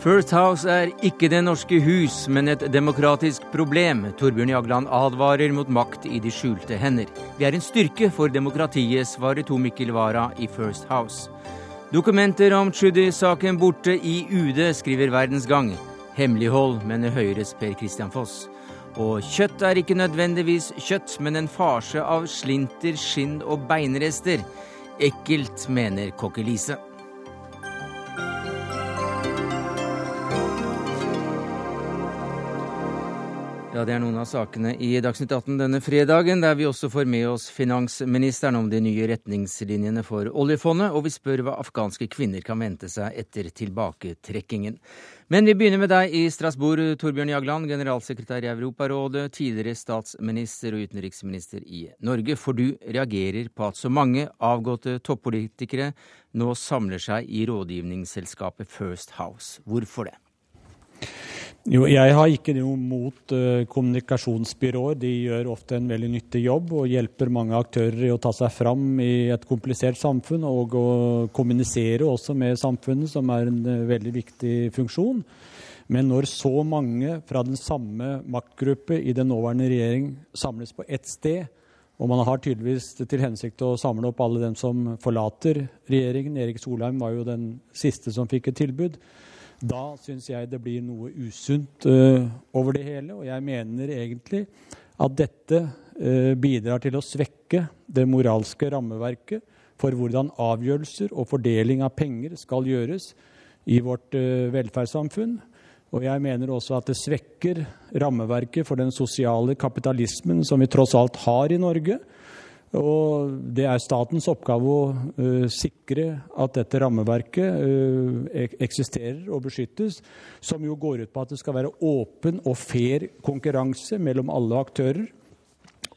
First House er ikke Det norske hus, men et demokratisk problem. Torbjørn Jagland advarer mot makt i de skjulte hender. Vi er en styrke for demokratiet, svarer Tor Mikkel Wara i First House. Dokumenter om Tschudi-saken borte i UD, skriver Verdens Gang. Hemmelighold, mener Høyres Per Christian Foss. Og kjøtt er ikke nødvendigvis kjøtt, men en farse av slinter, skinn og beinrester. Ekkelt, mener Kokkelise. Ja, Det er noen av sakene i Dagsnytt 18 denne fredagen, der vi også får med oss finansministeren om de nye retningslinjene for oljefondet, og vi spør hva afghanske kvinner kan vente seg etter tilbaketrekkingen. Men vi begynner med deg i Strasbourg, Torbjørn Jagland, generalsekretær i Europarådet, tidligere statsminister og utenriksminister i Norge. For du reagerer på at så mange avgåtte toppolitikere nå samler seg i rådgivningsselskapet First House. Hvorfor det? Jo, jeg har ikke noe mot uh, kommunikasjonsbyråer. De gjør ofte en veldig nyttig jobb og hjelper mange aktører i å ta seg fram i et komplisert samfunn og å kommunisere også med samfunnet, som er en uh, veldig viktig funksjon. Men når så mange fra den samme maktgruppe i den nåværende regjering samles på ett sted, og man har tydeligvis til hensikt å samle opp alle dem som forlater regjeringen Erik Solheim var jo den siste som fikk et tilbud da syns jeg det blir noe usunt uh, over det hele. Og jeg mener egentlig at dette uh, bidrar til å svekke det moralske rammeverket for hvordan avgjørelser og fordeling av penger skal gjøres i vårt uh, velferdssamfunn. Og jeg mener også at det svekker rammeverket for den sosiale kapitalismen som vi tross alt har i Norge og det er statens oppgave å uh, sikre at dette rammeverket uh, eksisterer og beskyttes, som jo går ut på at det skal være åpen og fair konkurranse mellom alle aktører.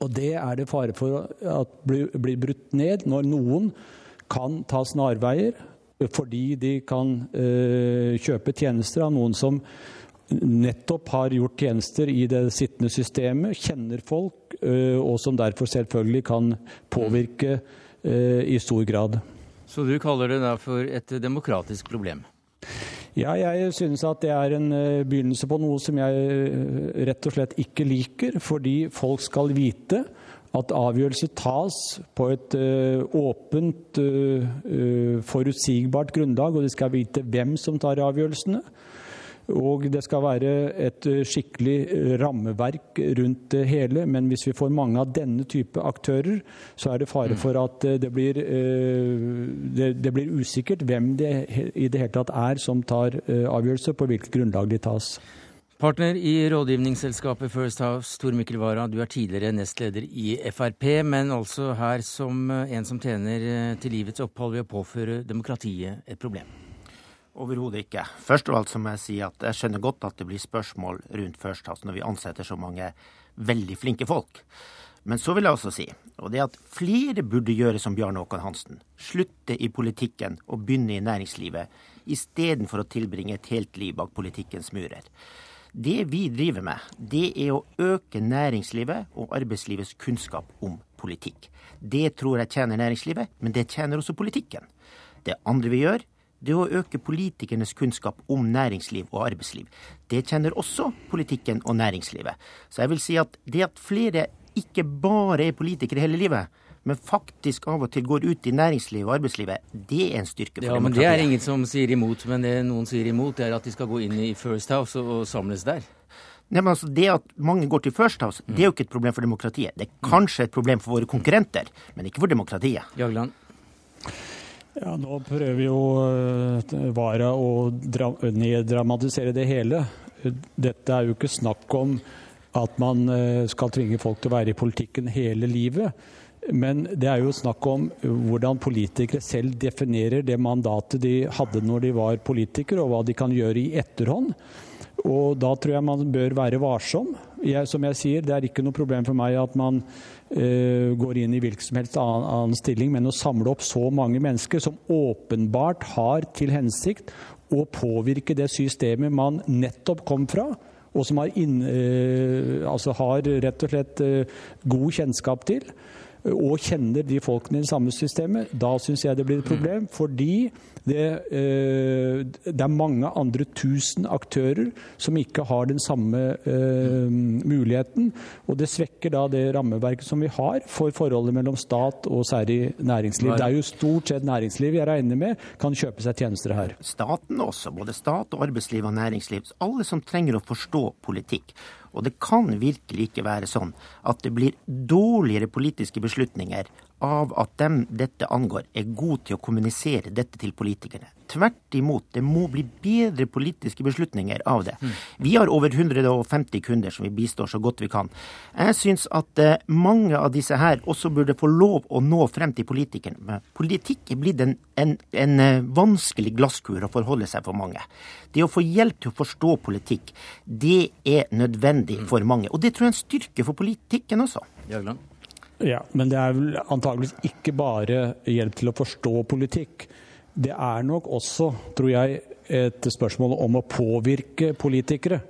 Og det er det fare for at blir, bli brutt ned når noen kan ta snarveier fordi de kan uh, kjøpe tjenester av noen som nettopp har gjort tjenester i det sittende systemet, kjenner folk, eh, og som derfor selvfølgelig kan påvirke eh, i stor grad. Så du kaller det da for et demokratisk problem? Ja, jeg synes at det er en eh, begynnelse på noe som jeg rett og slett ikke liker. Fordi folk skal vite at avgjørelser tas på et åpent, forutsigbart grunnlag, og de skal vite hvem som tar avgjørelsene. Og det skal være et eh, skikkelig eh, rammeverk rundt det hele. Men hvis vi får mange av denne type aktører, så er det fare for at eh, det blir, det, det blir usikkert hvem det i det hele tatt er som tar avgjørelser, på hvilket grunnlag de tas. Partner i rådgivningsselskapet First House, Tor Mikkel Wara, du er tidligere nestleder i Frp, men altså her som en som tjener til livets opphold ved å påføre demokratiet et problem. Overhodet ikke. Først og alt så må jeg si at jeg skjønner godt at det blir spørsmål rundt First House når vi ansetter så mange veldig flinke folk. Men så vil jeg også si, og det er at flere burde gjøre som Bjarne Håkon Hansen. Slutte i politikken og begynne i næringslivet, istedenfor å tilbringe et helt liv bak politikkens murer. Det vi driver med, det er å øke næringslivet og arbeidslivets kunnskap om politikk. Det tror jeg tjener næringslivet, men det tjener også politikken. Det andre vi gjør, det å øke politikernes kunnskap om næringsliv og arbeidsliv. Det kjenner også politikken og næringslivet. Så jeg vil si at det at flere ikke bare er politikere hele livet, men faktisk av og til går ut i næringslivet og arbeidslivet, det er en styrke for ja, demokratiet. Men det er ingen som sier imot. Men det noen sier imot, er at de skal gå inn i First House og, samles der. Nei, men altså, Det at mange går til First House, det er jo ikke et problem for demokratiet. Det er kanskje et problem for våre konkurrenter, men ikke for demokratiet. Jagland? Ja, Nå prøver jo uh, Vara å neddramatisere det hele. Dette er jo ikke snakk om at man uh, skal tvinge folk til å være i politikken hele livet. Men det er jo snakk om hvordan politikere selv definerer det mandatet de hadde når de var politikere, og hva de kan gjøre i etterhånd. Og da tror jeg man bør være varsom. Jeg, som jeg sier, det er ikke noe problem for meg at man uh, går inn i hvilken som helst annen, annen, stilling, men å samle opp så mange mennesker som åpenbart har til hensikt å påvirke det systemet man nettopp kom fra, og som har, inn, uh, altså har rett og slett uh, god kjennskap til, og kjenner de folkene i det samme systemet, da syns jeg det blir et problem. Fordi det, eh, det, er mange andre tusen aktører som ikke har den samme eh, muligheten. Og det svekker da det rammeverket som vi har for forholdet mellom stat og særlig næringsliv. Det er jo stort sett næringsliv jeg regner med kan kjøpe seg tjenester her. Staten også, både stat og arbeidsliv og næringsliv. Alle som trenger å forstå politikk. Og det kan virkelig ikke være sånn at det blir dårligere politiske beslutninger av at dem dette angår, er gode til å kommunisere dette til politikerne. Tvert imot, det må bli bedre politiske beslutninger av det. Vi har over 150 kunder som vi bistår så godt vi kan. Jeg syns at eh, mange av disse her også burde få lov å nå frem til politikerne. Politikk er blitt en, en, en eh, vanskelig glasskur å forholde seg for mange. Det å få hjelp til å forstå politikk, det er nødvendig for mange. Og det tror jeg er en styrke for politikken også. Jagland? Ja, Men det er vel antageligvis ikke bare hjelp til å forstå politikk. Det er nok også, tror jeg, et spørsmål om å påvirke politikere.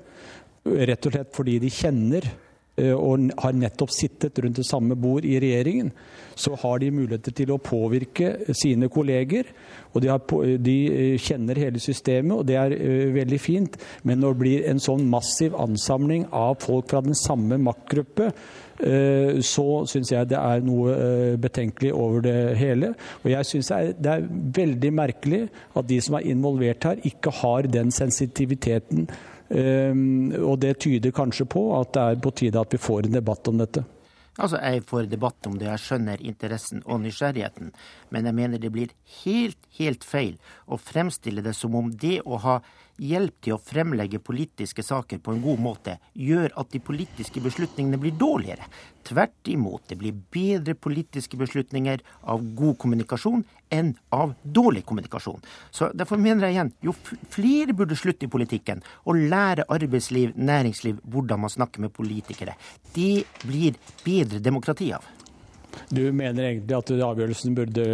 Rett og slett fordi de kjenner eh, og har nettopp sittet rundt det samme bord i regjeringen, så har de muligheter til å påvirke sine kolleger. Og de, har, de eh, kjenner hele systemet, og det er uh, veldig fint. Men når det blir en sånn massiv ansamling av folk fra den samme maktgruppe, Eh, så syns jeg det er noe eh, betenkelig over det hele. Og jeg syns det er veldig merkelig at de som er involvert her, ikke har den sensitiviteten. Eh, og det tyder kanskje på at det er på tide at vi får en debatt om dette. Altså, Jeg får debatt om det, jeg skjønner interessen og nysgjerrigheten, men jeg mener det blir helt, helt feil å fremstille det som om det å ha hjelp til å fremlegge politiske saker på en god måte gjør at de politiske beslutningene blir dårligere. Tvert imot, det blir bedre politiske beslutninger av god kommunikasjon enn av dårlig kommunikasjon. Så Derfor mener jeg igjen, jo flere burde slutte i politikken og lære arbeidsliv, næringsliv, hvordan man snakker med politikere. Det blir bedre demokrati av. Du mener egentlig at avgjørelsen burde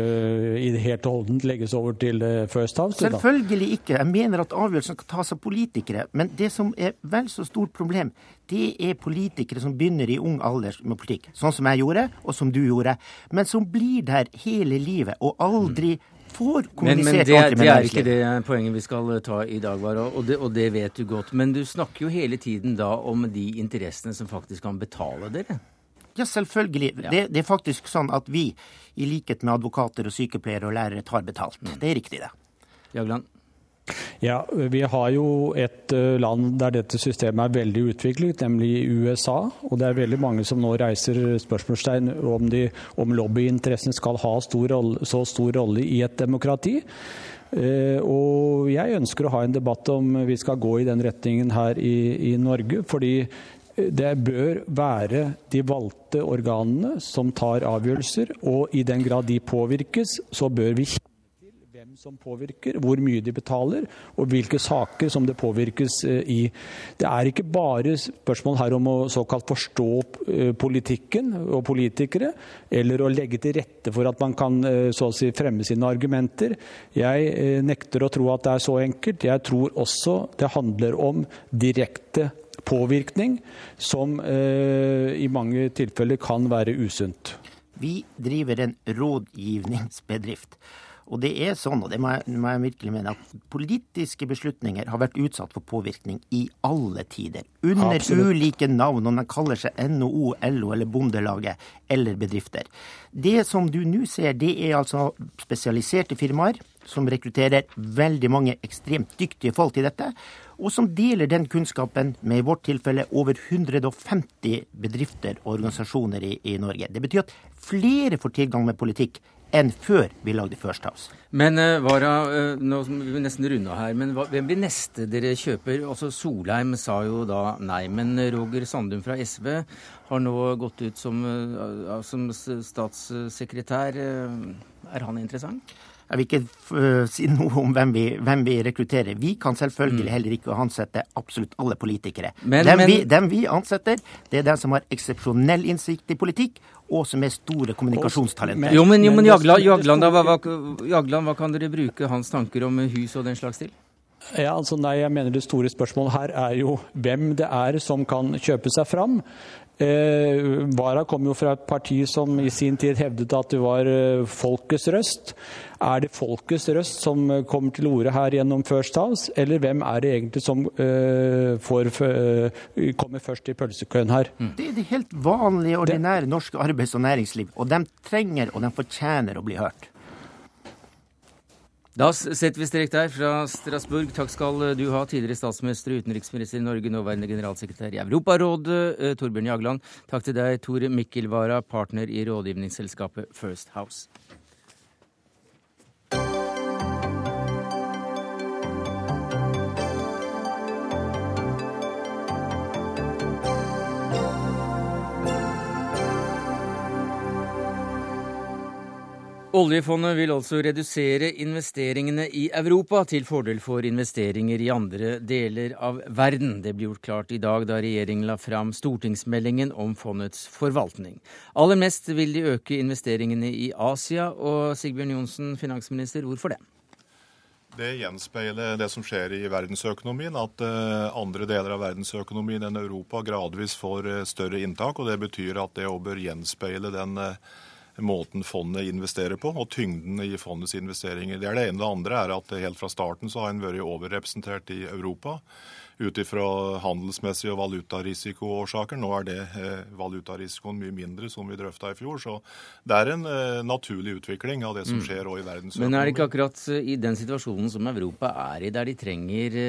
i det helt og holdent legges over til eh, First House? Selvfølgelig ikke. Jeg mener at avgjørelsen skal tas av politikere. Men det som er vel så stort problem, det er politikere som begynner i ung alder med politikk. Sånn som jeg gjorde, og som du gjorde. Men som blir der hele livet og aldri får kommunisert men, men det, er, det er ikke det poenget vi skal ta i dag, og det, og det vet du godt. Men du snakker jo hele tiden da om de interessene som faktisk kan betale dere. Ja, selvfølgelig. Ja. Det, det, er faktisk sånn at vi, i likhet med advokater og sykepleiere og lærere, tar betalt. Mm. Det er riktig, det. Jagland? Ja, Vi har jo et eh, land der dette systemet er veldig utviklet, nemlig USA. Og det er veldig mange som nå reiser spørsmålstegn om, de, om lobbyinteressene skal ha stor rolle, så stor rolle i et demokrati. Eh, og jeg ønsker å ha en debatt om vi skal gå i den retningen her i, i Norge. fordi det bør være de valgte organene som tar avgjørelser, og i den grad de påvirkes, så bør vi kjenne til hvem som påvirker, hvor mye de betaler, og hvilke saker som det påvirkes eh, i. Det er ikke bare spørsmål her om å såkalt forstå eh, politikken og politikere, eller å legge til rette for at man kan eh, så å si fremme sine argumenter. Jeg nekter å tro at det er så enkelt. Jeg tror også det handler om direkte påvirkning som eh, i mange tilfeller kan være usunt. Vi driver en rådgivningsbedrift. Og det er sånn, og det må jeg, må jeg, virkelig mene, at politiske beslutninger har vært utsatt for påvirkning i alle tider. Under Absolutt. ulike navn, om de kaller seg NHO, LO eller Bondelaget eller bedrifter. Det som du nå ser, det er altså spesialiserte firmaer som rekrutterer veldig mange ekstremt dyktige folk til dette og som deler den kunnskapen med i vårt tilfelle over 150 bedrifter og organisasjoner i, i Norge. Det betyr at flere får tilgang med politikk enn før vi lagde First House. Men uh, Vara, uh, nå vi nesten runde her, men hva, hvem blir neste dere kjøper? Altså Solheim sa jo da nei, men Roger Sandum fra SV har nå gått ut som, uh, som statssekretær. Er han interessant? Jeg vil ikke uh, si noe om hvem vi, hvem vi, rekrutterer. Vi kan selvfølgelig mm. heller ikke ansette absolutt alle politikere. Men, dem, men... Vi, dem, Vi, ansetter, det er den som har eksepsjonell innsikt i politikk, og som er store kommunikasjonstalenter. Jo, men, jo, men Jagland, Jagland, hva, hva, Jagland, hva kan dere bruke hans tanker om hus og den slags til? Ja, altså nei, jeg mener Det store spørsmålet her er jo hvem det er som kan kjøpe seg fram. Eh, Vara kom jo fra et parti som i sin tid hevdet at det var eh, folkets røst. Er det folkets røst som eh, kommer til orde her gjennom First House, eller hvem er det egentlig som eh, får, eh, kommer først i pølsekøen her? Mm. Det er det helt vanlige, ordinære norske arbeids- og næringsliv. Og de trenger og de fortjener å bli hørt. Da setter vi strek der fra Strasbourg. Takk skal du ha, tidligere statsminister og utenriksminister i Norge, nåværende generalsekretær i Europarådet, eh, Torbjørn Jagland. Takk til deg, Tore Mikkelvara, partner i rådgivningsselskapet First House. Oljefondet vil altså redusere investeringene i Europa til fordel for investeringer i andre deler av verden. Det ble gjort klart i dag da regjeringen la fram stortingsmeldingen om fondets forvaltning. Aller mest vil de øke investeringene i Asia, og Sigbjørn Johnsen, finansminister, hvorfor det? Det gjenspeiler det som skjer i verdensøkonomien, at eh, andre deler av verdensøkonomien enn Europa gradvis får eh, større inntak. og Det betyr at det òg bør gjenspeile den eh, måten fondet investerer på, og tyngden i fondets investeringer. Det er det ene. Det andre er at helt fra starten så har en vært overrepresentert i Europa ut ifra handelsmessige og valutarisikoårsaker. Nå er det eh, valutarisikoen mye mindre, som vi drøfta i fjor. Så det er en eh, naturlig utvikling av det som mm. skjer òg i verdensøkonomien. Men er det ikke akkurat eh, i den situasjonen som Europa er i, der de trenger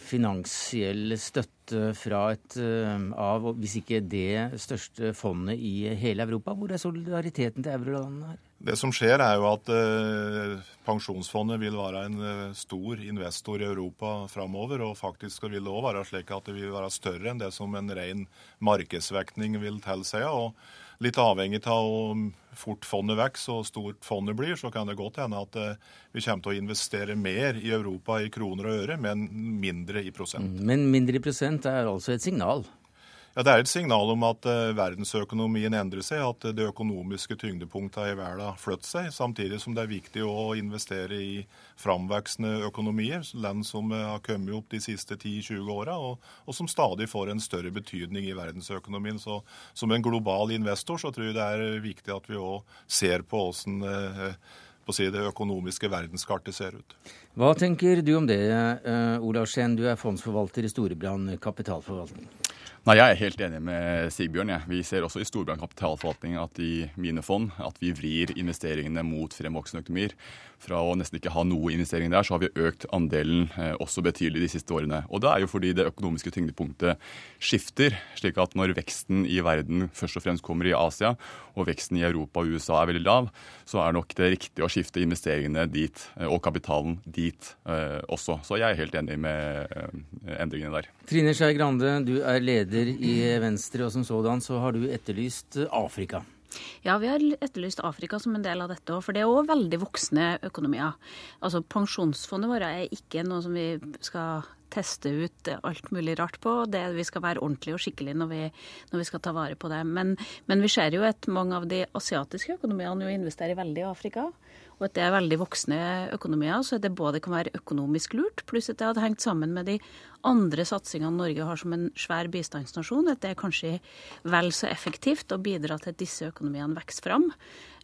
finansiell støtte fra et av, hvis ikke det største fondet i hele Europa? Hvor er solidariteten til eurolandene her? Det som skjer, er jo at eh, pensjonsfondet vil være en eh, stor investor i Europa framover. Og faktisk vil det òg være slik at det vil være større enn det som en ren markedsvekning vil tilsi. Og litt avhengig av hvor fort fondet vokser og stort fondet blir, så kan det godt hende at eh, vi kommer til å investere mer i Europa i kroner og øre, men mindre i prosent. Mm, men mindre i prosent er altså et signal? Ja, Det er et signal om at uh, verdensøkonomien endrer seg, at det økonomiske tyngdepunktet i verden flytter seg. Samtidig som det er viktig å investere i framvoksende økonomier, land som uh, har kommet opp de siste 10-20 åra, og, og, som stadig får en større betydning i verdensøkonomien. Så Som en global investor så tror jeg det er viktig at vi òg ser på åssen uh, på å si det økonomiske verdenskartet ser ut. Hva tenker du om det, Ola Skien, du er fondsforvalter i Storebrand kapitalforvaltning? Nei, Jeg er helt enig med Sigbjørn. Ja. Vi ser også i Storbrann kapitalforvaltning at i mine fond at vi vrir investeringene mot fremvoksende økonomier. Fra å nesten ikke ha noe investering der, så har vi økt andelen eh, også betydelig de siste årene. Og det er jo fordi det økonomiske tyngdepunktet skifter, slik at når veksten i verden først og fremst kommer i Asia, og veksten i Europa og USA er veldig lav, så er nok det riktig å skifte investeringene dit, eh, og kapitalen dit eh, også. Så jeg er helt enig med endringene der. Trine Skei Grande, du er leder i Venstre, og som sådan så har du etterlyst Afrika. Ja, vi har etterlyst Afrika som en del av dette òg, for det er òg veldig voksne økonomier. Altså Pensjonsfondet vårt er ikke noe som vi skal teste ut alt mulig rart på. Det, vi skal være ordentlige og skikkelige når vi, når vi skal ta vare på det. Men, men, vi ser jo at mange av de asiatiske økonomiene jo investerer veldig i Afrika og at det er veldig voksne økonomier. Så det både kan være økonomisk lurt, pluss at det hadde hengt sammen med de andre satsingene Norge har som en svær bistandsnasjon. At det er kanskje vel så effektivt å bidra til at disse økonomiene vokser fram,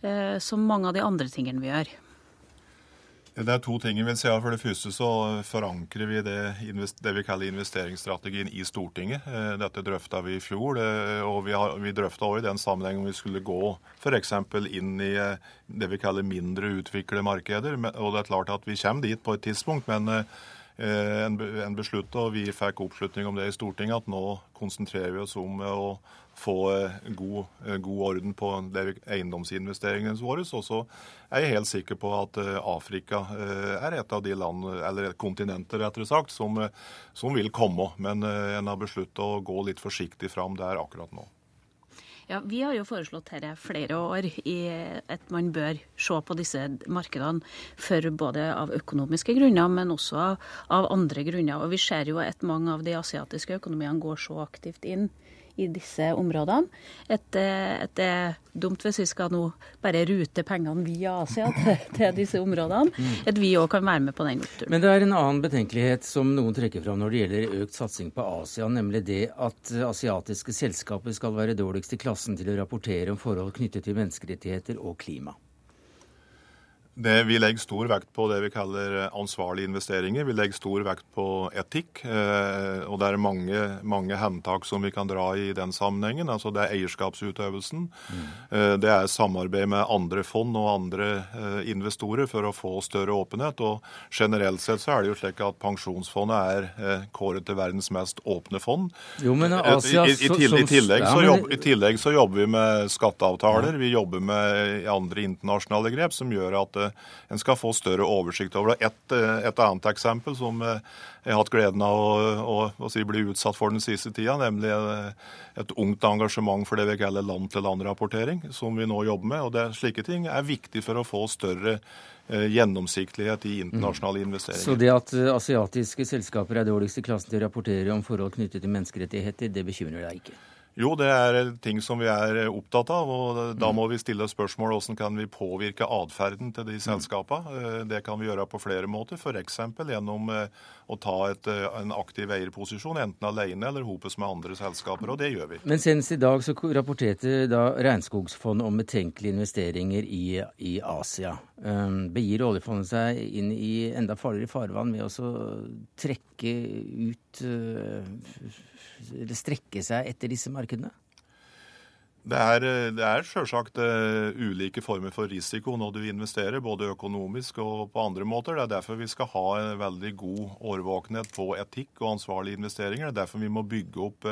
eh, som mange av de andre tingene vi gjør. Det er to ting jeg vil si. For det første så forankrer vi det, det vi kaller investeringsstrategien i Stortinget. Eh, dette drøfta vi i fjor, og vi, drøfta òg i den sammenheng om vi skulle gå f.eks. inn i eh, det vi kaller mindre utviklede markeder. Og det er klart at vi kommer dit på et tidspunkt, men eh, en, beslutta, og vi fikk oppslutning om det i Stortinget, at nå konsentrerer vi oss om å få eh, god, eh, god orden på eiendomsinvesteringene våre. Og så er jeg helt sikker på at eh, Afrika er et av de land, eller kontinenter rettere sagt, som, som vil komme. Men en har besluttet å gå litt forsiktig fram der akkurat nå. Ja, Vi har jo foreslått dette flere år, at man bør se på disse markedene for både av økonomiske grunner, men også av andre grunner. Og Vi ser jo at mange av de asiatiske økonomiene går så aktivt inn i disse områdene. At, det er dumt hvis vi skal nå bare rute pengene via Asia til, til disse områdene. Mm. At vi òg kan være med på den oppturen. Men det er en annen betenkelighet som noen trekker fram når det gjelder økt satsing på Asia, nemlig det at asiatiske selskaper skal være dårligst i klassen til å rapportere om forhold knyttet til menneskerettigheter og klima. Det, vi legger stor vekt på det vi kaller ansvarlige investeringer. Vi legger stor vekt på etikk. Eh, og det er mange, mange hentak som vi kan dra i den sammenhengen. Altså Det er eierskapsutøvelsen. Mm. Eh, det er samarbeid med andre fond og andre eh, investorer for å få større åpenhet. Og generelt sett så er det jo slik at Pensjonsfondet er eh, kåret til verdens mest åpne fond. Jo, men eh, Asia, I, i, i, tillegg, tillegg, så jobb, I tillegg så jobber vi med skatteavtaler. Vi jobber med andre internasjonale grep som gjør at en skal få større oversikt over det. Et, eh, et annet eksempel som eh, jeg har hatt gleden av å, å, å si bli utsatt for den siste tida, nemlig eh, et ungt engasjement for det vi kaller land-til-land-rapportering, som vi nå jobber med. og det, Slike ting er viktig for å få større gjennomsiktighet i internasjonale mm. investeringer. Så det at asiatiske selskaper er dårligst i klassen til å rapportere om forhold knyttet til menneskerettigheter, det bekymrer deg ikke? Jo, det er ting som vi er opptatt av. og Da må vi stille spørsmål hvordan kan vi påvirke atferden til de selskapene. Eh, det kan vi gjøre på flere måter, f.eks. gjennom eh, å ta et, eh, en aktiv eierposisjon, enten alene eller hopes med andre selskaper. og Det gjør vi. Men senest i dag så rapporterte da Regnskogsfondet om betenkelige investeringer i, i Asia. Um, begir oljefondet seg inn i enda farligere farvann ved å trekke ut uh, eller strekke seg etter disse markedene? Det er, det er selvsagt uh, ulike former for risiko når du investerer, både økonomisk og på andre måter. Det er derfor vi skal ha en veldig god årvåkenhet på etikk og ansvarlige investeringer. Det er derfor vi må bygge opp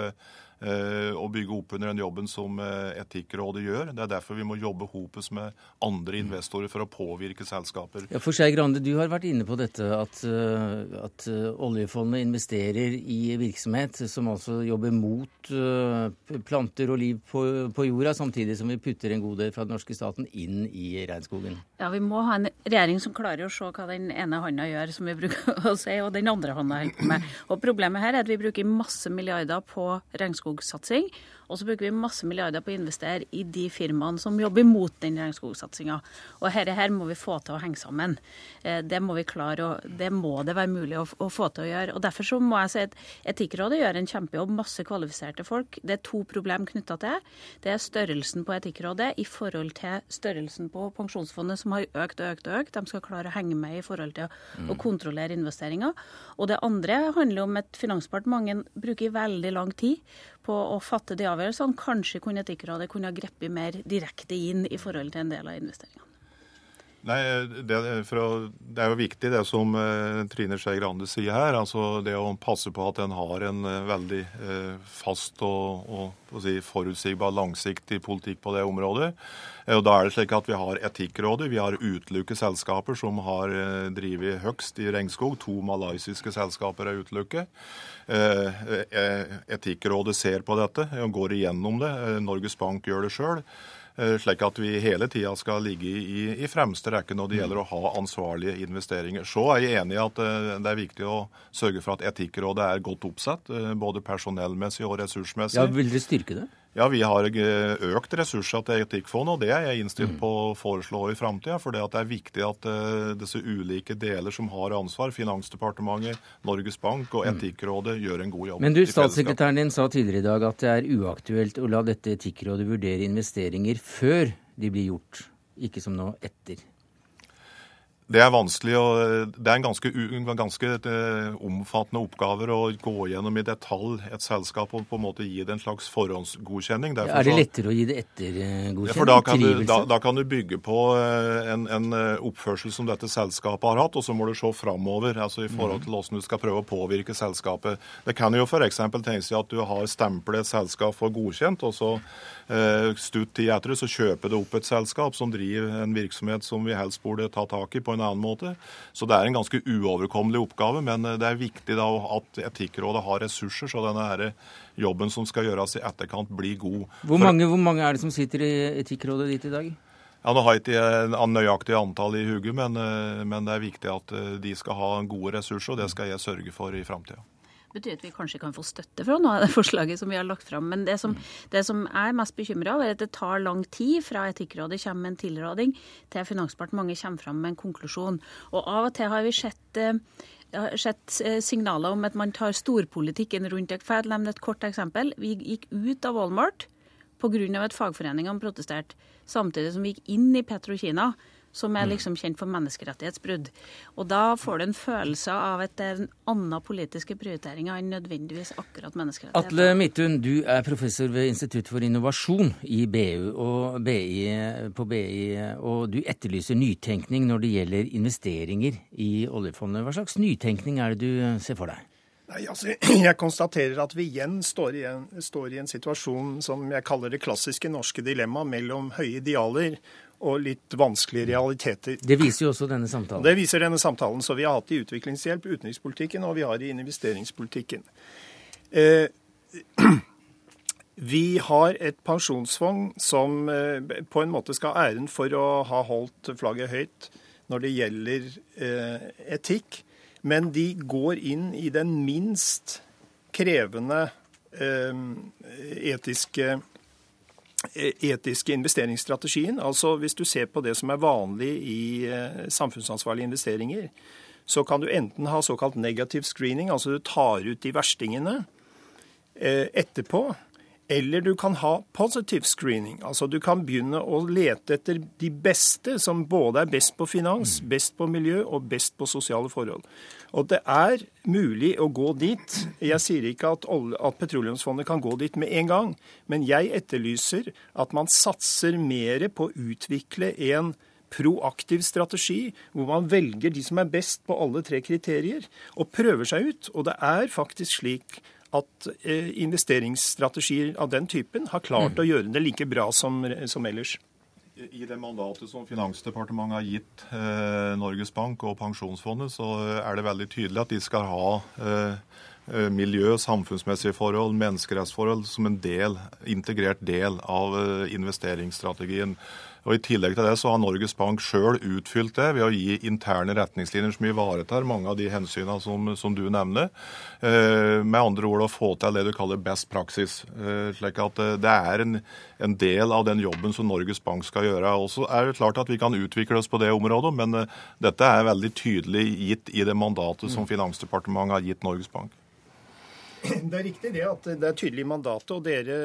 Eh, bygge opp under den jobben som eh, Etikkrådet gjør. Det er derfor vi må jobbe hopes med andre investorer for å påvirke selskaper. Ja, for Skei Grande, du har vært inne på dette at, eh, at oljefondet investerer i virksomhet som altså jobber mot planter og liv på, på, jorda, samtidig som vi putter en god del fra den norske staten inn i regnskogen. Ja, vi må ha en regjering som klarer å se hva den ene hånda gjør, som vi bruker å si, og den andre hånda holder på med. Og Problemet her er at vi bruker masse milliarder på regnskog regnskogsatsing. Og så bruker vi masse milliarder på å investere i de firmaene som jobber mot den regnskogsatsinga. Og dette her må vi få til å henge sammen. Eh, det må vi klare, og det må det være mulig å, å få til å gjøre. Og Derfor så må jeg si at Etikkrådet gjør en kjempejobb, masse kvalifiserte folk. Det er to problem knytta til det. Det er størrelsen på Etikkrådet i forhold til størrelsen på Pensjonsfondet, som har økt og økt og økt. De skal klare å henge med i forhold til å, mm. å kontrollere investeringer. Og det andre handler om at Finansdepartementet bruker veldig lang tid på å fatte de avgjørelsene. Kanskje kunne Etikkrådet kunne ha grepet mer direkte inn i forhold til en del av investeringene. Nei, det, å, det, er jo viktig det som uh, Trine Skei Grande sier her. altså Det å passe på at en har en uh, veldig uh, fast og, og si, forutsigbar, langsiktig politikk på det området. og Da er det slik at vi har Etikkrådet, vi har utelukket selskaper som har drevet høgst i regnskog. To malaysiske selskaper er utelukket. Etikkrådet ser på dette og går igjennom det. Norges Bank gjør det sjøl. Eh, slik at vi hele tida skal ligge i, i, fremste rekke når det gjelder å ha ansvarlige investeringer. Så er jeg enig i at eh, det er viktig å sørge for at Etikkrådet er godt oppsatt, eh, både personellmessig og ressursmessig. Ja, Vil dere styrke det? Ja, Vi har økt ressurser til Etikkfondet, og det er jeg innstilt på å foreslå i framtida. For det er viktig at disse ulike deler som har ansvar, Finansdepartementet, Norges Bank og Etikkrådet, gjør en god jobb. Men du, Statssekretæren din sa tidligere i dag at det er uaktuelt å la dette Etikkrådet vurdere investeringer før de blir gjort, ikke som nå etter. Det er vanskelig, og det er en ganske, ganske eh, omfattende oppgaver å gå gjennom i detalj et selskap og på en måte gi det en slags forhåndsgodkjenning. Derfor er det lettere å gi det ettergodkjenning? For da kan, du, da, da kan, du, bygge på eh, en, en, eh, oppførsel som dette selskapet har hatt, og så må du se framover altså i forhold til hvordan du skal prøve å påvirke selskapet. Det kan jo f.eks. tenkes at du har stemplet et selskap for godkjent, og så Eh, stutt tid etter det så kjøper du opp et selskap som driver en virksomhet som vi helst burde ta tak i på en annen måte. Så det er en ganske uoverkommelig oppgave, men eh, det er viktig da at Etikkrådet har ressurser, så denne her jobben som skal gjøres i etterkant, blir god. Hvor mange, hvor mange er det som sitter i Etikkrådet ditt i dag? Ja, Nå har jeg ikke nøyaktig antall i hodet, men, eh, men, det er viktig at de skal ha gode ressurser, og det skal jeg sørge for i framtida. Betyr at vi kanskje kan få støtte fra noe av det forslaget som vi har lagt fram. Men det som, det som jeg er mest bekymra over, er at det tar lang tid fra Etikkrådet kommer med en tilråding, til Finansdepartementet kommer fram med en konklusjon. Og av og til har vi sett eh, sett eh, signaler om at man tar storpolitikken rundt det. For jeg nevner et kort eksempel. Vi gikk ut av Walmart pga. at fagforeningene protesterte, samtidig som vi gikk inn i Petro-Kina som er mm. liksom kjent for menneskerettighetsbrudd. Og da får du en følelse av at det er en annen politiske prioriteringer enn nødvendigvis akkurat menneskerettigheter. Atle Midthun, du er professor ved Institutt for innovasjon i BU og BI, på BI, og du etterlyser nytenkning når det gjelder investeringer i oljefondet. Hva slags nytenkning er det du ser for deg? Nei, altså, Jeg konstaterer at vi igjen står igjen står i en situasjon som jeg kaller det klassiske norske dilemma mellom høye idealer og litt vanskelige realiteter. Det viser jo også denne samtalen. Det viser denne samtalen. Så vi har hatt det i utviklingshjelp, utenrikspolitikken, og vi har det i investeringspolitikken. Eh, vi har et pensjonsfond som eh, på en måte skal ha æren for å ha holdt flagget høyt når det gjelder eh, etikk, men de går inn i den minst krevende eh, etiske etiske investeringsstrategien. Altså Hvis du ser på det som er vanlig i eh, samfunnsansvarlige investeringer, så kan du enten ha såkalt negativ screening, altså du tar ut de verstingene eh, etterpå. Eller du kan ha positive screening. Altså du kan begynne å lete etter de beste, som både er best på finans, best på miljø og best på sosiale forhold. Og det er mulig å gå dit. Jeg sier ikke at, at Petroleumsfondet kan gå dit med en gang, men jeg etterlyser at man satser mer på å utvikle en proaktiv strategi, hvor man velger de som er best på alle tre kriterier, og prøver seg ut. Og det er faktisk slik at eh, investeringsstrategier av den typen har klart mm. å gjøre det like bra som, som ellers. I det mandatet som Finansdepartementet har gitt eh, Norges Bank og Pensjonsfondet, så er det veldig tydelig at de skal ha eh, eh miljø, samfunnsmessige forhold, menneskerettsforhold som en del, integrert del av eh, investeringsstrategien. Og I tillegg til det så har Norges Bank sjøl utfylt det ved å gi interne retningslinjer som ivaretar mange av de hensynene som, som du nevner. Eh, med andre ord å få til det du kaller best praksis. Eh, slik at eh, det er en, en, del av den jobben som Norges Bank skal gjøre. Og så er det klart at Vi kan utvikle oss på det området, men eh, dette er veldig tydelig gitt i det mandatet som mm. Finansdepartementet har gitt Norges Bank. Det er riktig det at det er tydelig i mandatet, og dere,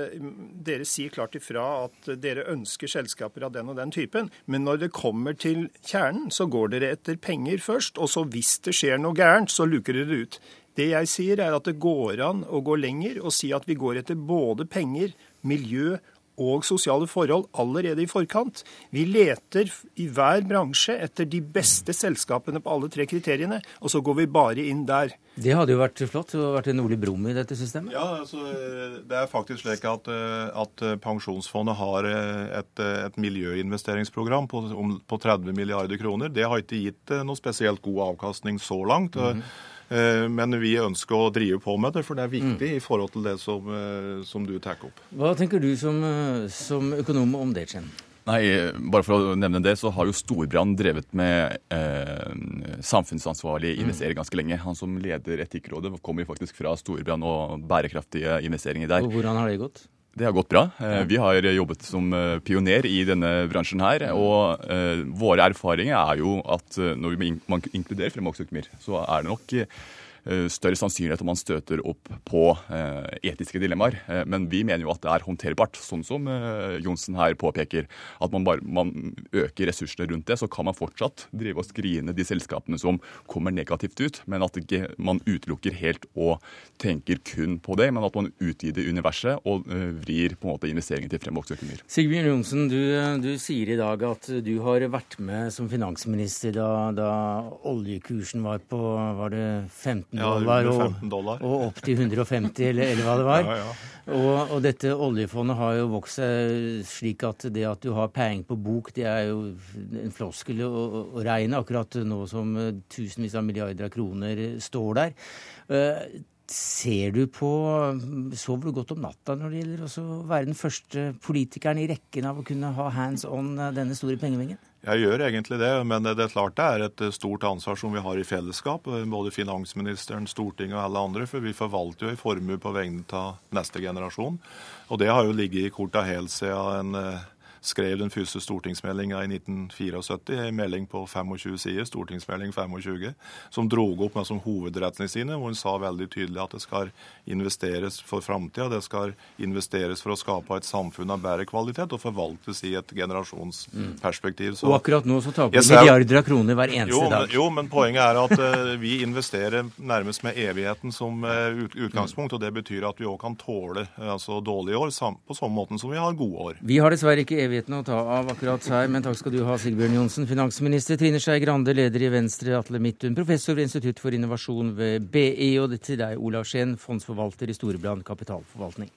dere, sier klart ifra at dere ønsker selskaper av den og den typen. Men når det kommer til kjernen, så går dere etter penger først. Og så hvis det skjer noe gærent, så luker dere ut. Det jeg sier er at det går an å gå lenger og si at vi går etter både penger, miljø og sosiale forhold allerede i forkant. Vi leter i hver bransje etter de beste selskapene på alle tre kriteriene, og så går vi bare inn der. Det hadde jo vært flott. Det hadde vært en Ole Brumm i dette systemet? Ja, altså, det er faktisk slik at, at Pensjonsfondet har et, et miljøinvesteringsprogram på, på, 30 milliarder kroner. Det har ikke gitt noe spesielt god avkastning så langt. Mm -hmm. Eh, men vi ønsker å drive på med det, for det er viktig mm. i forhold til det som, eh, som du tar opp. Hva tenker du som, eh, som økonom om det, Chen? Nei, bare for å nevne det, så har jo Storbrann drevet med eh, samfunnsansvarlig mm. investering ganske lenge. Han som leder Etikkrådet kommer faktisk fra Storbrann og bærekraftige investeringer der. Og Hvordan har det gått? Det har gått bra. Eh, vi har jobbet som eh, pioner i denne bransjen her. Og eh, våre erfaringer er jo at når man inkluderer fremvokstøkonomier, så er det nok større sannsynlighet om man støter opp på eh, etiske dilemmaer. Eh, men vi mener jo at det er håndterbart, sånn som Johnsen her påpeker. At man bare man øker ressursene rundt det, så kan man fortsatt drive og skrine de selskapene som kommer negativt ut, men at ikke man utelukker helt og tenker kun på det, men at man utvider universet og vrir på en måte investeringen til fremvokste økonomier. Sigbjørn Johnsen, du, du, sier i dag at du har vært med som finansminister da, da oljekursen var på var det 15 dollar, og, dollar. og opp til 150, eller, eller hva det var. Ja, ja. Og, og, dette oljefondet har jo vokst seg slik at det at du har penger på bok, det er jo en floskel å, å regne, akkurat nå som tusenvis av milliarder av kroner står der. Uh, Ser du på Sover du godt om natta når det gjelder å være den første politikeren i rekken av å kunne ha hands on denne store pengemengden? Jeg gjør egentlig det, men det er klart det er et stort ansvar som vi har i fellesskap. Både finansministeren, Stortinget og alle andre. For vi forvalter jo en formue på vegne av neste generasjon. Og det har jo ligget i korta helt siden en skrev den første stortingsmeldinga i 1974, en melding på 25 sider, stortingsmelding 25, som drog opp med som hovedretningslinje, hvor hun sa veldig tydelig at det skal investeres for framtida. Det skal investeres for å skape et samfunn av bedre kvalitet og forvaltes i et generasjonsperspektiv. Så, og akkurat nå så taper vi milliarder av kroner hver eneste jo, dag. Men, jo, men poenget er at uh, vi investerer nærmest med evigheten som uh, utgangspunkt. og Det betyr at vi òg kan tåle uh, altså dårlige år på samme måte som vi har gode år. Vi har dessverre ikke evighet evighetene å ta av akkurat her, men takk skal du ha, Sigbjørn Johnsen. Finansminister Trine Skei Grande, leder i Venstre, Atle Midtun, professor ved Institutt for innovasjon ved BI, og til deg, Olav Skien, fondsforvalter i Storebrand kapitalforvaltning.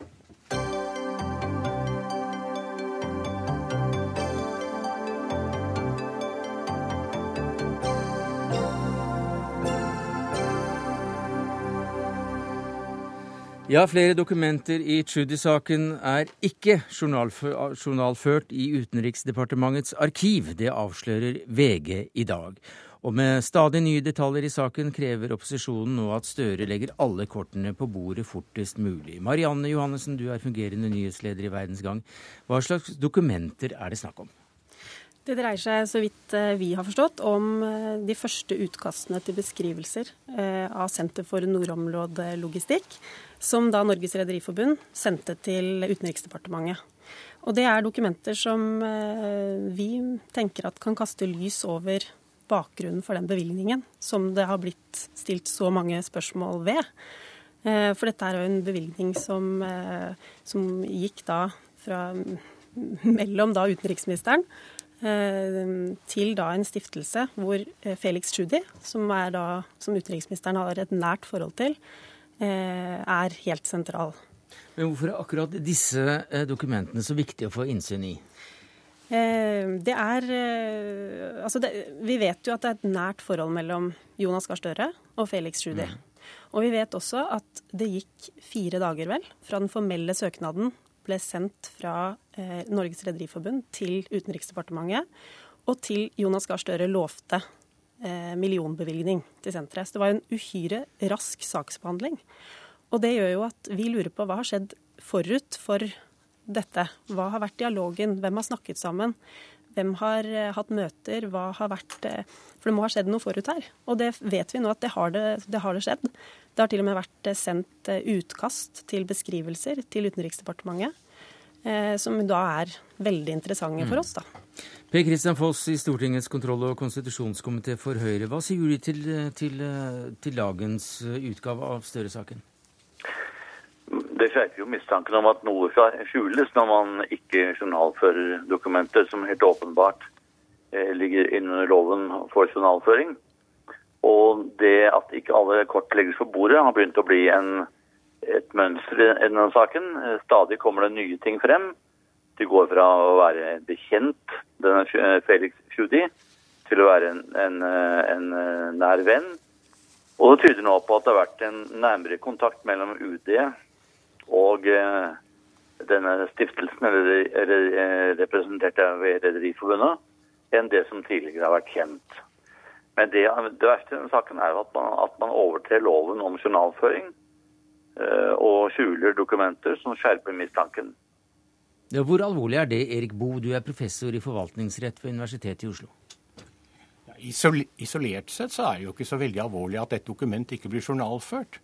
Ja, flere dokumenter i Tschudi-saken er ikke journalført i Utenriksdepartementets arkiv. Det avslører VG i dag. Og med stadig nye detaljer i saken krever opposisjonen nå at Støre legger alle kortene på bordet fortest mulig. Marianne Johannessen, du er fungerende nyhetsleder i Verdens Gang. Hva slags dokumenter er det snakk om? Det dreier seg, så vidt eh, vi har forstått, om eh, de første utkastene til beskrivelser eh, av Senter for nordområdelogistikk, som da Norges Rederiforbund sendte til Utenriksdepartementet. Og det er dokumenter som vi tenker at kan kaste lys over bakgrunnen for den bevilgningen, som det har blitt stilt så mange spørsmål ved. For dette er jo en bevilgning som, som gikk da fra mellom da utenriksministeren til da en stiftelse hvor eh, Felix Tschudi, som, da, som utenriksministeren har et nært forhold til, eh, er helt sentral. Men Hvorfor er akkurat disse dokumentene så viktige å få innsyn i? Det er Altså, det, vi vet jo at det er et nært forhold mellom Jonas Gahr Støre og Felix Tschudi. Mm. Og vi vet også at det gikk fire dager, vel, fra den formelle søknaden ble sendt fra eh, Norges Rederiforbund til Utenriksdepartementet, og til Jonas Gahr Støre lovte eh, millionbevilgning til senteret. Så det var en uhyre rask saksbehandling. Og det gjør jo at vi lurer på hva har skjedd forut for dette. Hva har vært dialogen? Hvem har snakket sammen? Hvem har eh, hatt møter? Hva har vært eh, For det må ha skjedd noe forut her. Og det vet vi nå at det har det, det, har det skjedd. Det har til og med vært eh, sendt utkast til beskrivelser til Utenriksdepartementet. Som da er veldig interessante for mm. oss, da. Per Kristian Foss i Stortingets kontroll- og konstitusjonskomité for Høyre. Hva sier du til, til, til dagens utgave av Støre-saken? Det skjerper jo mistanken om at noe skjules når man ikke journalfører dokumenter som helt åpenbart eh, ligger innunder loven for journalføring. Og det at ikke alle kort legges på bordet, har begynt å bli en, et mønster i denne saken. Eh, stadig kommer det nye ting frem. Det går fra å være bekjent, denne Felix Tschudi, til å være en, en, en nær venn. Og det tyder nå på at det har vært en nærmere kontakt mellom UD og eh, denne stiftelsen, eller eh, representert ved Rederiforbundet, enn det som tidligere har vært kjent. Men det, det verste i denne saken er at man, at man overtrer loven om journalføring eh, og skjuler dokumenter som skjerper mistanken. Ja, hvor alvorlig er det, Erik Bo, du er professor i forvaltningsrett ved Universitetet i Oslo? Isolert sett så er det jo ikke så veldig alvorlig at et dokument ikke blir journalført.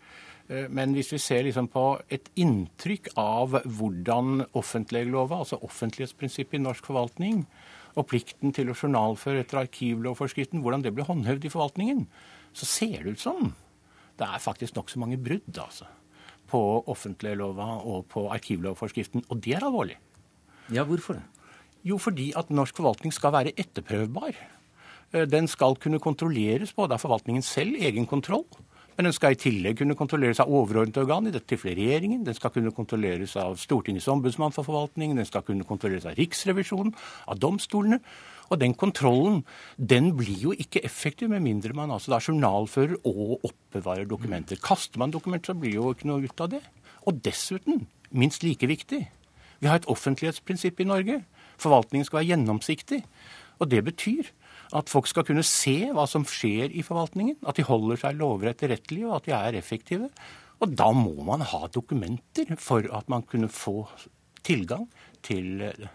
Eh, men hvis vi ser liksom på et inntrykk av hvordan offentleglova, altså offentlighetsprinsippet i norsk forvaltning, og plikten til å journalføre etter arkivlovforskriften, hvordan det blir håndhevd i forvaltningen, så ser det ut som det er faktisk nokså mange brudd altså, på offentleglova og på arkivlovforskriften. Og det er alvorlig. Ja, hvorfor det? Jo, fordi at norsk forvaltning skal være etterprøvbar. Eh, den skal kunne kontrolleres både av forvaltningen selv, egen kontroll, men den skal i tillegg kunne kontrolleres av overordnet organ, i dette tilfellet regjeringen. Den skal kunne kontrolleres av Stortingets ombudsmann for forvaltningen. Den skal kunne kontrolleres av Riksrevisjonen, av domstolene. Og den kontrollen den blir jo ikke effektiv med mindre man altså da journalfører og oppbevarer dokumenter. Kaster man dokumenter, så blir jo ikke noe ut av det. Og dessuten, minst like viktig, vi har et offentlighetsprinsipp i Norge. Forvaltningen skal være gjennomsiktig. Og det betyr at folk skal kunne se hva som skjer i forvaltningen. At de holder seg lover etterrettelige, og at de er effektive. Og da må man ha dokumenter for at man kunne få tilgang til ja,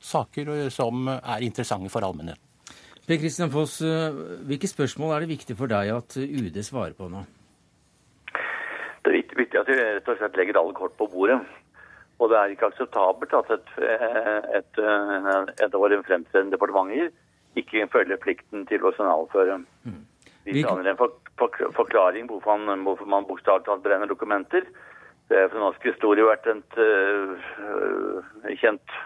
saker som er interessante for allmennheten. Per Christian Foss, hvilke spørsmål er det viktig for deg at UD svarer på nå? Det er viktig at vi rett og slett legger alle kort på bordet. Og det er ikke akseptabelt at et, et, et av våre fremtredende departementer ikke følger plikten til å journalføre. Mm. Vi trenger en for, for, forklaring på hvorfor man, hvorfor man bokstavelig talt brenner dokumenter. Det har for norsk historie vært et uh, kjent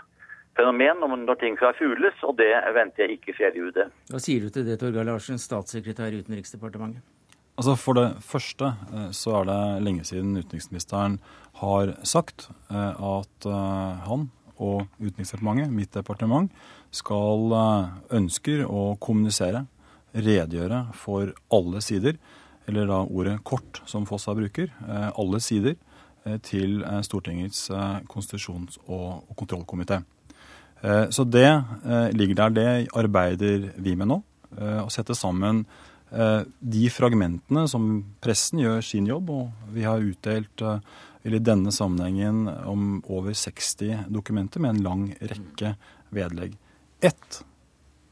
fenomen om når ting skal fules, og det venter jeg ikke skjer i UD. Hva sier du til det, Torgeir Larsen, statssekretær i Utenriksdepartementet? Altså For det første eh, så er det lenge siden utenriksministeren har sagt eh, at han og Utenriksdepartementet, mitt departement, skal ønsker å kommunisere, redegjøre for alle sider, eller da ordet kort som Fossa bruker, alle sider til Stortingets konstitusjons- og kontrollkomité. Så det ligger der. Det arbeider vi med nå. Å sette sammen de fragmentene som pressen gjør sin jobb, og vi har utdelt eller i denne sammenhengen om over 60 dokumenter med en lang rekke vedlegg. Ett,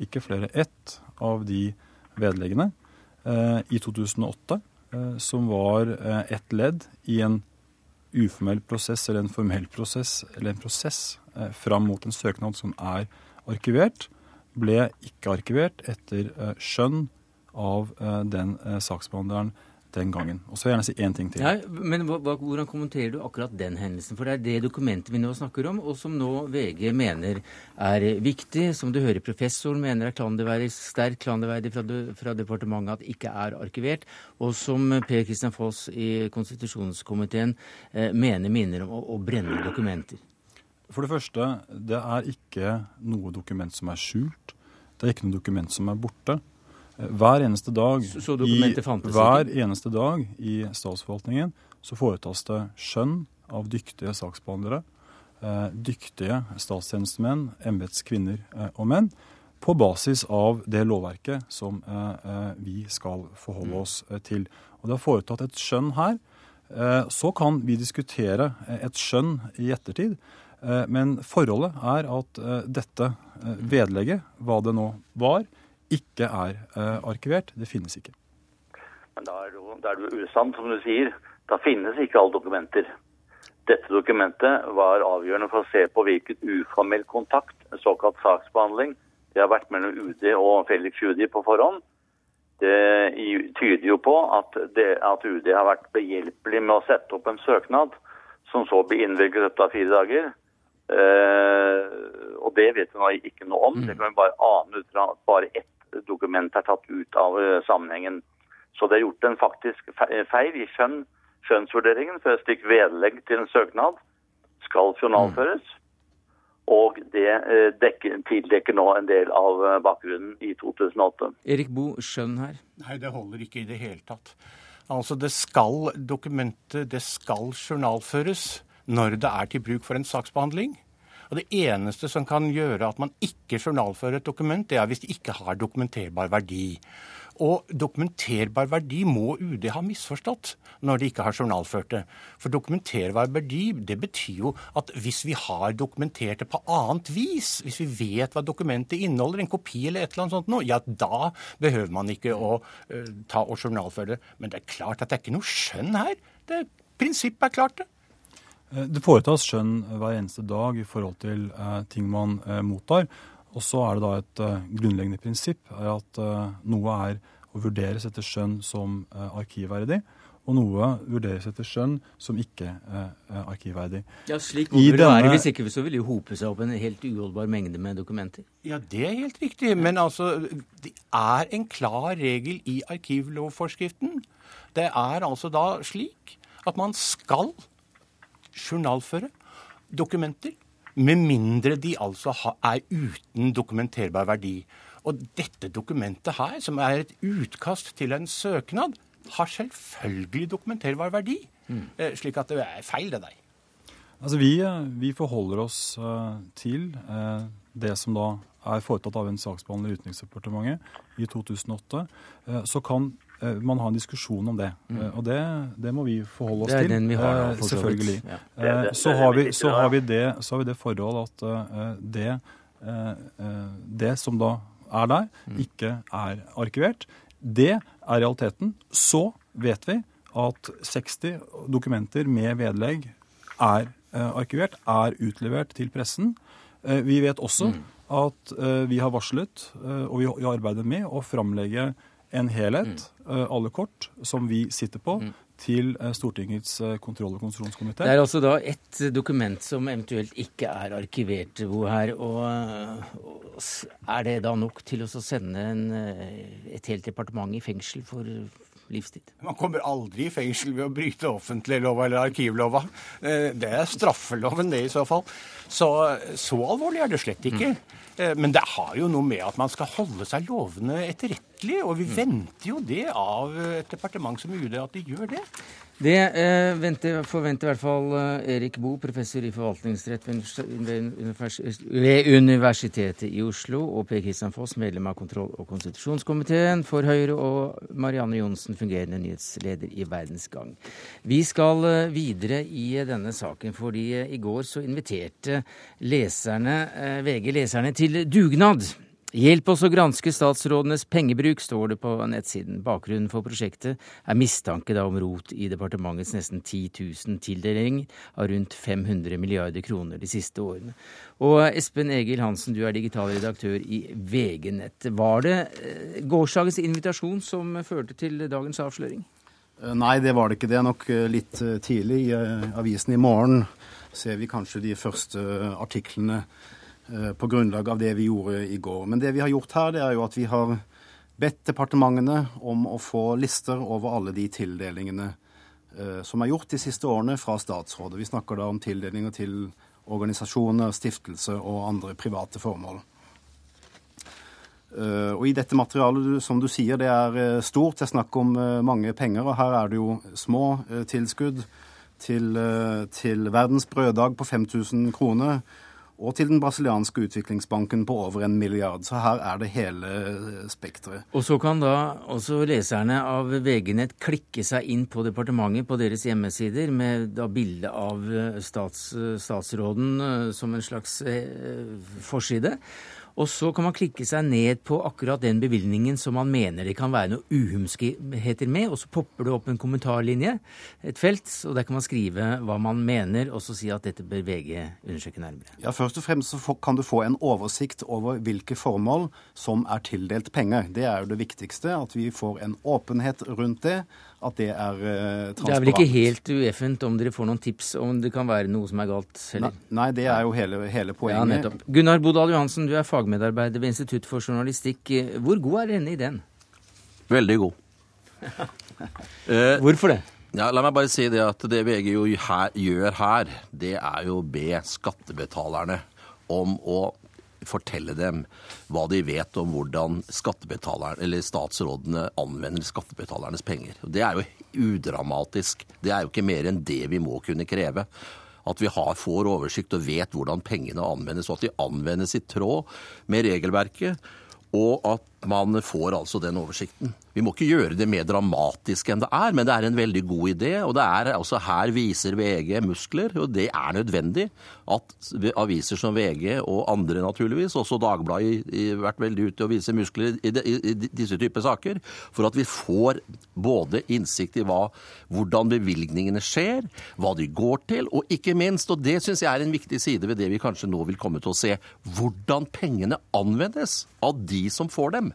ikke flere, ett av de vedleggene eh, i 2008 eh, som var eh, ett ledd i en uformell prosess eller en formell prosess eller en prosess eh, fram mot en søknad som er arkivert, ble ikke arkivert etter eh, skjønn av eh, den saksbehandleren den gangen. Og så vil jeg gjerne si én ting til. Ja, men Hvordan kommenterer du akkurat den hendelsen? For det er det dokumentet vi nå snakker om, og som nå VG mener er viktig, som du hører professoren mener er klanderverdig, sterkt klanderverdig fra, fra, departementet at ikke er arkivert, og som Per Kristian Foss i konstitusjonskomiteen eh, mener minner om å, å brenne dokumenter. For det første, det er ikke noe dokument som er skjult. Det er ikke noe dokument som er borte. Hver eneste dag, så, så i, hver eneste dag i statsforvaltningen så foretas det skjønn av dyktige saksbehandlere, eh, dyktige statstjenestemenn, embetskvinner eh, og menn, på basis av det lovverket som eh, vi skal forholde oss til. Og Det er foretatt et skjønn her. Eh, så kan vi diskutere et skjønn i ettertid. Men forholdet er at dette vedlegget, hva det nå var, ikke er uh, arkivert. Det finnes ikke. Men da er, det, da er du usann, som du sier. Da finnes ikke alle dokumenter. Dette dokumentet var avgjørende for å se på hvilken uformell kontakt, såkalt saksbehandling, det har vært mellom UD og Felix Tschudi på forhånd. Det tyder jo på at, det, at, UD har vært behjelpelig med å sette opp en søknad som så blir innvilget etter fire dager. Eh, og det vet vi nå ikke noe om. Det kan vi bare ane ut fra bare ett dokument er tatt ut av eh, sammenhengen. Så det er gjort en faktisk feil i skjønn, skjønnsvurderingen, for et stykke vedlegg til en søknad skal journalføres. Og det eh, dekker, tildekker nå en del av eh, bakgrunnen i 2008. Erik Bo, skjønn her? Nei, det holder ikke i det hele tatt. Altså, det skal dokumentet, det skal journalføres når det er til bruk for en saksbehandling. Og Det eneste som kan gjøre at man ikke journalfører et dokument, det er hvis det ikke har dokumenterbar verdi. Og dokumenterbar verdi må UD ha misforstått når de ikke har journalført det. For dokumenterbar verdi det betyr jo at hvis vi har dokumentert det på annet vis, hvis vi vet hva dokumentet inneholder, en kopi eller et eller annet sånt noe, ja da behøver man ikke å uh, ta og journalføre det. Men det er klart at det er ikke noe skjønn her. Det Prinsippet er klart, det. Eh, det foretas skjønn hver eneste dag i forhold til eh, ting man eh, mottar. Og så er det da et grunnleggende prinsipp er at noe er å vurderes etter skjønn som arkivverdig, og noe vurderes etter skjønn som ikke er arkivverdig. Ja, Slik må det denne... være. Hvis ikke så vil det jo hope seg opp en helt uholdbar mengde med dokumenter. Ja, det er helt riktig. Men altså, det er en klar regel i arkivlovforskriften. Det er altså da slik at man skal journalføre dokumenter, med mindre de altså er uten dokumenterbar verdi. Og dette dokumentet her, som er et utkast til en søknad, har selvfølgelig dokumenterbar verdi. Mm. Eh, slik at det er feil, det der. Altså vi, vi forholder oss uh, til det som da er foretatt av en saksbehandler i Utenriksdepartementet i 2008, så kan man ha en diskusjon om det. Mm. Og det, det, må vi forholde oss til. Det er den vi har, da, selvfølgelig. Ja. Så, har vi, så, har vi det, så har vi det forhold at det, det som da er der, mm. ikke er arkivert. Det er realiteten. Så vet vi at 60 dokumenter med vedlegg er eh, arkivert, er utlevert til pressen. Eh, vi vet også mm. at eh, vi har varslet, og vi arbeider med, å framlegge en helhet, mm. alle kort, som vi sitter på, mm. til Stortingets kontroll- og konstitusjonskomité. Det er altså da ett dokument som eventuelt ikke er arkivert, Bo her. Og er det da nok til å sende en, et helt departement i fengsel for livstid. Man kommer aldri i fengsel ved å bryte offentliglova eller arkivlova. Eh, det er straffeloven, det i så fall. Så, så alvorlig er det slett ikke. Mm. Men det har jo noe med at man skal holde seg lovende etterrettelig. Og vi mm. venter jo det av et departement som UD, at de gjør det. Det eh, venter, forventer i hvert fall eh, Erik Boe, professor i forvaltningsrett ved Universitetet i Oslo, og Per Kristian Foss, medlem av kontroll- og konstitusjonskomiteen for Høyre, og Marianne Johnsen, fungerende nyhetsleder i Verdensgang. Vi skal eh, videre i denne saken, fordi eh, i går så inviterte leserne, eh, VG leserne til dugnad. Hjelp oss å granske statsrådenes pengebruk, står det på nettsiden. Bakgrunnen for prosjektet er mistanke om rot i departementets nesten 10 000 tildelinger av rundt 500 milliarder kroner de siste årene. Og Espen Egil Hansen, du er digital redaktør i VG Nett. Var det eh, gårsdagens invitasjon som førte til dagens avsløring? Eh, nei, det var det ikke. Det er nok eh, litt tidlig. I avisen i morgen ser vi kanskje de første artiklene på grunnlag av det vi gjorde i går. Men det vi har gjort her, det er jo at vi har bedt departementene om å få lister over alle de tildelingene eh, som er gjort de siste årene fra statsrådet. Vi snakker da om tildelinger til organisasjoner, stiftelser og andre private formål. Eh, og I dette materialet, som du sier, det er stort. Det er snakk om mange penger. Og her er det jo små tilskudd til, til Verdens brøddag på 5000 kroner og til den brasilianske utviklingsbanken på over en milliard. Så her er det hele spekteret. Og så kan da også leserne av VG-nett klikke seg inn på departementet på deres hjemmesider med da bilde av stats, statsråden eh, som en slags eh, forside. Og så kan man klikke seg ned på akkurat den bevilgningen som man mener det kan være noe uhumskheter med, og så popper det opp en kommentarlinje, et felt, og der kan man skrive hva man mener, og så si at dette bør VG undersøke nærmere. Ja, Først og fremst så kan du få en oversikt over hvilke formål som er tildelt penger. Det er jo det viktigste, at vi får en åpenhet rundt det at det er uh, transparent. Det er vel ikke helt ueffent om dere får noen tips om det kan være noe som er galt? Eller? Nei, nei, det er jo hele, hele poenget. Ja, nettopp. Gunnar Bodal Johansen, du er fagmedarbeider ved Institutt for journalistikk. Hvor god er denne ideen? Veldig god. eh, Hvorfor det? Ja, La meg bare si det at det VG jo her, gjør her, det er jo å be skattebetalerne om å fortelle dem hva de vet om hvordan statsrådene anvender skattebetalernes penger. Det er jo udramatisk. Det er jo ikke mer enn det vi må kunne kreve. At vi har, får oversikt og vet hvordan pengene anvendes, og at de anvendes i tråd med regelverket. Og at man får altså den oversikten. Vi må ikke gjøre det mer dramatisk enn det er, men det er en veldig god idé. Og det er altså her viser VG muskler, og det er nødvendig at aviser som VG og andre naturligvis, også Dagbladet har vært veldig ute og viser muskler i, de, i, disse typer saker, for at vi får både innsikt i hva, hvordan bevilgningene skjer, hva de går til, og ikke minst, og det syns jeg er en viktig side ved det vi kanskje nå vil komme til å se, hvordan pengene anvendes av de som får dem.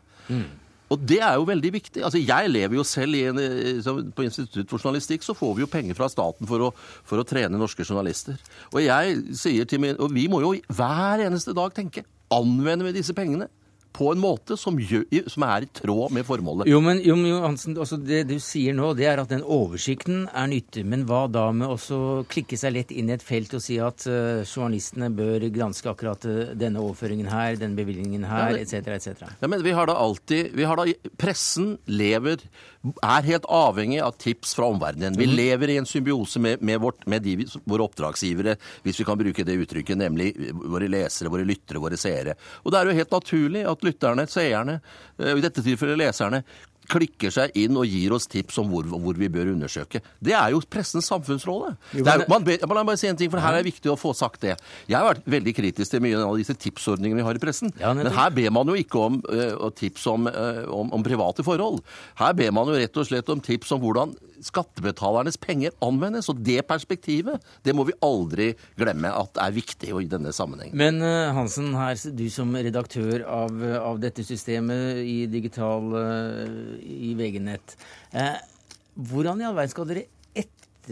Og det er jo veldig viktig. Altså, Jeg lever jo selv en, På Institutt for journalistikk så får vi jo penger fra staten for å, for å trene norske journalister. Og jeg sier til min, og vi må jo hver eneste dag tenke anvender vi disse pengene på en måte som, gjør, som er i tråd med formålet. Jo, men, jo, Hansen, altså det du sier nå, det er at den oversikten er nyttig. Men hva da med å klikke seg lett inn i et felt og si at uh, journalistene bør granske akkurat uh, denne overføringen her, denne bevilgningen her, etc., etc.? Ja, men vi har da alltid vi har da, Pressen lever er helt avhengig av tips fra omverdenen. Vi mm. lever i en symbiose med, med, vårt, med de, våre oppdragsgivere, hvis vi kan bruke det uttrykket, nemlig våre lesere, våre lyttere, våre seere. Og det er jo helt naturlig at lytterne, seerne, eh, i dette tilfellet leserne, klikker seg inn og gir oss tips om hvor, hvor vi bør undersøke. Det er jo pressens samfunnsrolle. Jo, er, man meg bare si en ting, for her er det viktig å få sagt det. Jeg har vært veldig kritisk til mye av disse tipsordningene vi har i pressen. Ja, men her ber man jo ikke om uh, tips om, uh, om, om, private forhold. Her ber man jo rett og slett om tips om hvordan skattebetalernes penger anvendes. Og det perspektivet det må vi aldri glemme at er viktig i denne sammenhengen. Men uh, Hansen, her, du som redaktør av, av dette systemet i digital i VG-nett. Eh, hvordan i all verden skal dere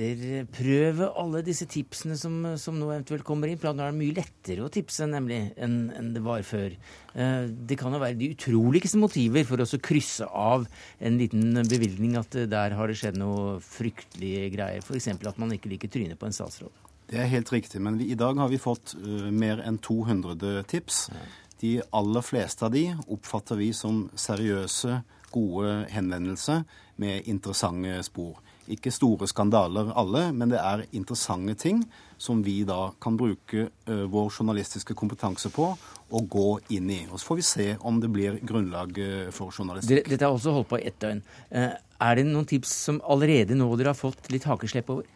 etterprøve alle disse tipsene som, som nå eventuelt kommer inn? For nå er det mye lettere å tipse nemlig enn, enn det var før. Eh, det kan jo være de utroligste motiver for å krysse av en liten bevilgning at der har det skjedd noe fryktelige greier. F.eks. at man ikke liker trynet på en statsråd. Det er helt riktig, men vi, i dag har vi fått uh, mer enn 200 tips. Ja. De aller fleste av de oppfatter vi som seriøse gode henvendelser med interessante spor. Ikke store skandaler alle, men det er interessante ting som vi da kan bruke uh, vår journalistiske kompetanse på og gå inn i. Og Så får vi se om det blir grunnlag for journalistikk. Dette har også holdt på i ett døgn. Uh, er det noen tips som allerede nå dere har fått litt hakeslepp over?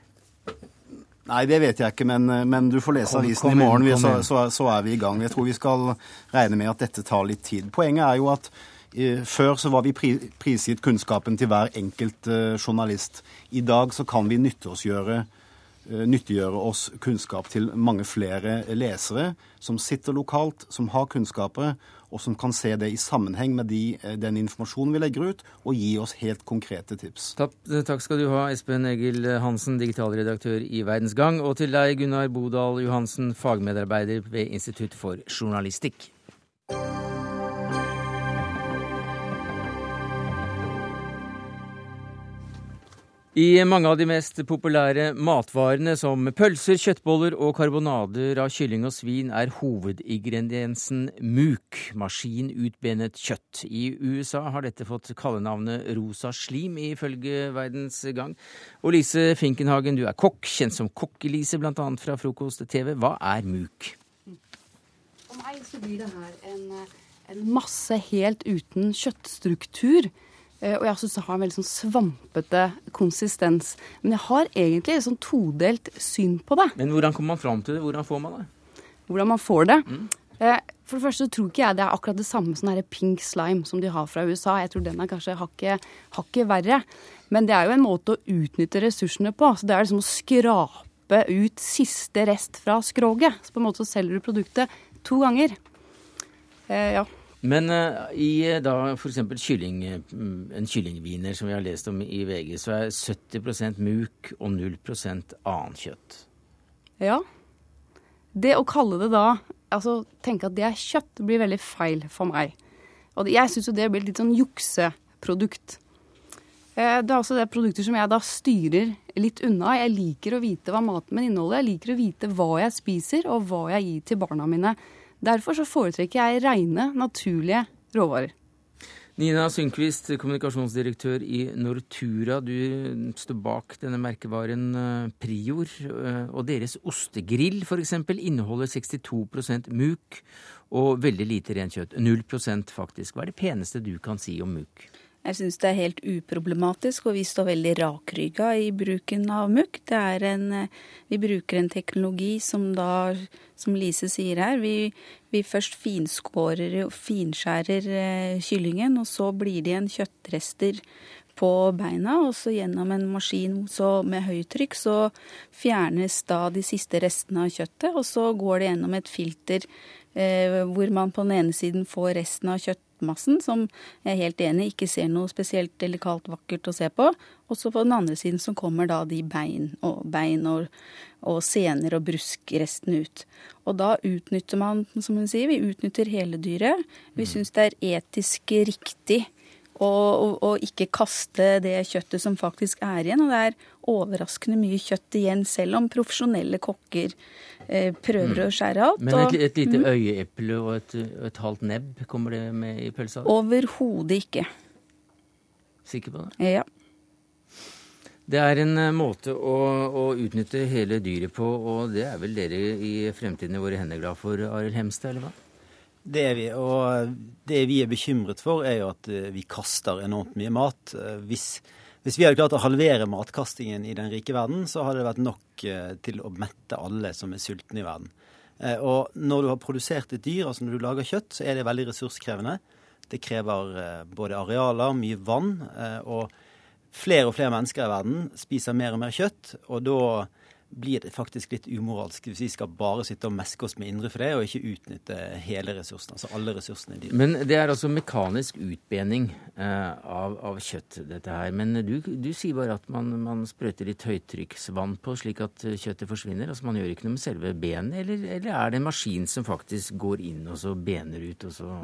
Nei, det vet jeg ikke, men, men du får lese avisen i morgen, så, så, så, er vi i gang. Jeg tror vi skal regne med at dette tar litt tid. Poenget er jo at før så var vi prisgitt kunnskapen til hver enkelt eh, journalist. I dag så kan vi nyttegjøre, eh, nyttiggjøre oss kunnskap til mange flere lesere som sitter lokalt, som har kunnskaper, og som kan se det i sammenheng med de, eh, den informasjonen vi legger ut, og gi oss helt konkrete tips. Takk, takk skal du ha, Espen Egil Hansen, digitalredaktør i Verdens Gang, og til deg, Gunnar Bodal Johansen, fagmedarbeider ved Institutt for journalistikk. I mange av de mest populære matvarene som pølser, kjøttboller og karbonader av kylling og svin er hovedingrediensen muk, maskinutbenet kjøtt. I USA har dette fått kallenavnet rosa slim, ifølge Verdens Gang. Og Lise Finkenhagen, du er kokk, kjent som Kokke-Lise bl.a. fra Frokost-TV. Hva er muk? For meg så blir det her en, en masse helt uten kjøttstruktur og jeg syns det har en veldig sånn svampete konsistens. Men jeg har egentlig et sånn todelt syn på det. Men hvordan kommer man fram til det? Hvordan får man det? Hvordan man får det? Mm. Eh, for det første tror ikke jeg det er akkurat det samme som sånn pink slime som de har fra USA. Jeg tror den er kanskje hakket, hakket verre. Men det er jo en måte å utnytte ressursene på. Så det er liksom å skrape ut siste rest fra skroget. Så på en måte så selger du produktet to ganger. Eh, ja. Men uh, i eh, da f.eks. Kylling, mm, en kyllingviner som vi har lest om i VG, så er 70% muk og 0 annet kjøtt. Ja. Det å kalle det da Altså tenke at det er kjøtt, blir veldig feil for meg. Og jeg syns jo det blir litt sånn jukseprodukt. Eh, det er også det produkter som jeg da styrer litt unna. Jeg liker å vite hva maten min inneholder. Jeg liker å vite hva jeg spiser, og hva jeg gir til barna mine. Derfor så foretrekker jeg rene, naturlige råvarer. Nina Sundquist, kommunikasjonsdirektør i Nortura. Du står bak denne merkevaren eh, Prior. Eh, og deres ostegrill f.eks. inneholder 62% muk og veldig lite rent kjøtt. 0 faktisk. Hva er det peneste du kan si om muk? Jeg syns det er helt uproblematisk, og vi står veldig rakrygga i bruken av mukk. Er en Vi bruker en teknologi som da, som Lise sier her, vi, vi først finskårer og finskjærer eh, kyllingen, og så blir det igjen kjøttrester på beina, og så gjennom en maskin med høytrykk så fjernes da de siste restene av kjøttet, og så går det gjennom et filter eh, hvor man på den ene siden får resten av kjøtt kjøttmassen, som jeg er helt enig ikke ser noe spesielt delikat vakkert å se på. Og så på den andre siden så kommer da de bein og, bein og, og sener og bruskrestene ut. Og da utnytter man, som hun sier, vi utnytter hele dyret. Vi mm. syns det er etisk riktig og, og, ikke kaste det kjøttet som faktisk er igjen. Og det er overraskende mye kjøtt igjen, selv om profesjonelle kokker eh, prøver mm. å skjære alt. Men et, et lite mm. øyeeple og et, et, halvt nebb, kommer det med i pølsa? Overhodet ikke. Sikker på det? Ja. Det er en eh, måte å, å, utnytte hele dyret på, og det er vel dere i Fremtiden i våre hender glad for, Arild Hemstad, eller hva? Det er vi. Og det vi er bekymret for, er jo at eh, vi kaster enormt mye mat. Eh, hvis, hvis vi hadde klart å halvere matkastingen i den rike verden, så hadde det vært nok eh, til å mette alle som er sultne i verden. Og når du har produsert et dyr, altså når du lager kjøtt, så er det veldig ressurskrevende. Det krever både arealer, mye vann, og flere og flere mennesker i verden spiser mer og mer kjøtt. og da blir det faktisk litt umoralsk hvis vi skal bare sitte og meske oss med indre for og ikke utnytte hele ressursene, altså alle ressursene i dyret. Men det er altså mekanisk utbening eh, av, av, kjøtt, dette her. Men du, du sier bare at man, man, sprøyter litt høytrykksvann på slik at kjøttet forsvinner? Altså man gjør ikke noe med selve benet, eller, eller er det en maskin som faktisk går inn og så bener ut, og så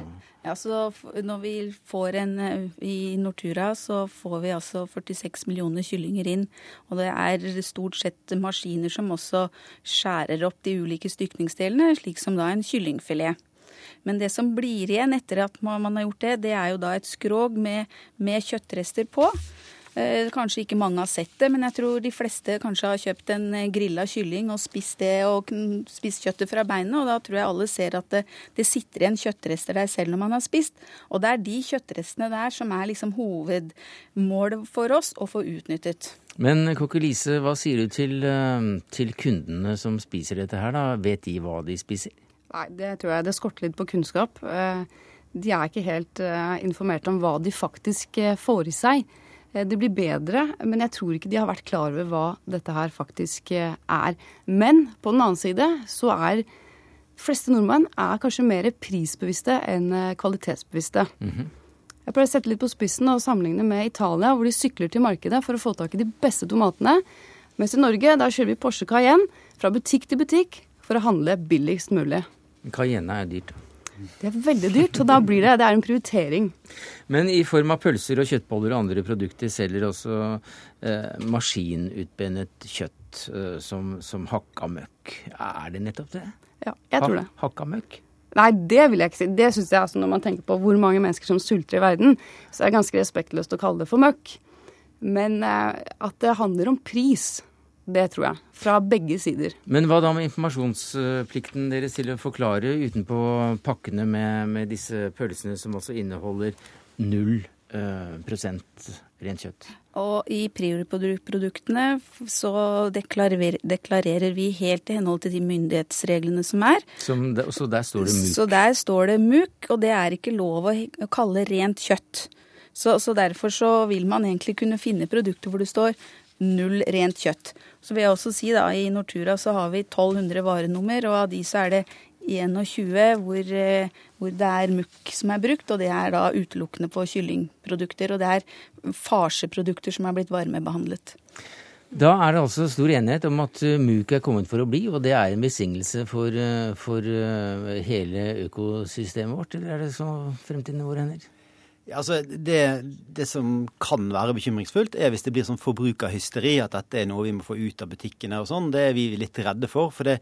ja, så Når vi får en eh, I Nortura så får vi altså 46 millioner kyllinger inn. Og det er stort sett maskiner som også skjærer opp de ulike stykningsdelene, slik som da en kyllingfilet. Men det som blir igjen etter at man har gjort det, det er jo da et skrog med, med kjøttrester på. Eh, kanskje ikke mange har sett det, men jeg tror de fleste kanskje har kjøpt en eh, grilla kylling og spist det og spist kjøttet fra beinet, og da tror jeg alle ser at det, det sitter igjen kjøttrester der selv når man har spist. Og det er de kjøttrestene der som er liksom hovedmålet for oss å få utnyttet. Men Kokkelise, hva sier du til, eh, til kundene som spiser dette her, da? Vet de hva de spiser? Nei, det tror jeg det skorter litt på kunnskap. De er ikke helt informert om hva de faktisk får i seg. Eh, det blir bedre, men jeg tror ikke de har vært klar over hva dette her faktisk eh, er. Men på den annen side så er fleste nordmenn er kanskje mer prisbevisste enn eh, kvalitetsbevisste. Mm -hmm. Jeg pleier å sette litt på spissen og sammenligne med Italia, hvor de sykler til markedet for å få tak i de beste tomatene. Mens i Norge da kjører vi Porsche Cayenne fra butikk til butikk for å handle billigst mulig. Cayenne er dyrt. Det er veldig dyrt, og da blir det, det er en prioritering. Men i form av pølser og kjøttboller og andre produkter selger også eh, maskinutbenet kjøtt eh, som, som hakka møkk. Er det nettopp det? Ja, jeg tror det. Hakka møkk? Nei, det vil jeg ikke si. Det syns jeg altså når man tenker på hvor mange mennesker som sulter i verden, så er det ganske respektløst å kalle det for møkk. Men eh, at det handler om pris, det tror jeg. Fra begge sider. Men hva da med informasjonsplikten deres til å forklare utenpå pakkene med, med disse pølsene, som også inneholder null eh, prosent rent kjøtt? Og i Prior-produktene så deklarerer, deklarerer, vi helt i henhold til de myndighetsreglene som er. Som det, så der står det MUK? Så der står det MUK, og det er ikke lov å kalle rent kjøtt. Så, så, derfor så vil man egentlig kunne finne produkter hvor det står null rent kjøtt. Så vil jeg også si da, I Nortura så har vi 1200 varenummer, og av de så er det 21 hvor, eh, hvor det er mukk som er brukt, og det er da utelukkende på kyllingprodukter. Og det er farseprodukter som er blitt varmebehandlet. Da er det altså stor enighet om at eh, MUK er kommet for å bli, og det er en besignelse for, eh, for hele økosystemet vårt, eller er det så fremtiden i våre hender? Ja, altså det, det, som kan være bekymringsfullt, er hvis det blir sånn forbrukerhysteri, at dette er noe vi må få ut av butikkene og sånn. Det er vi litt redde for. For det,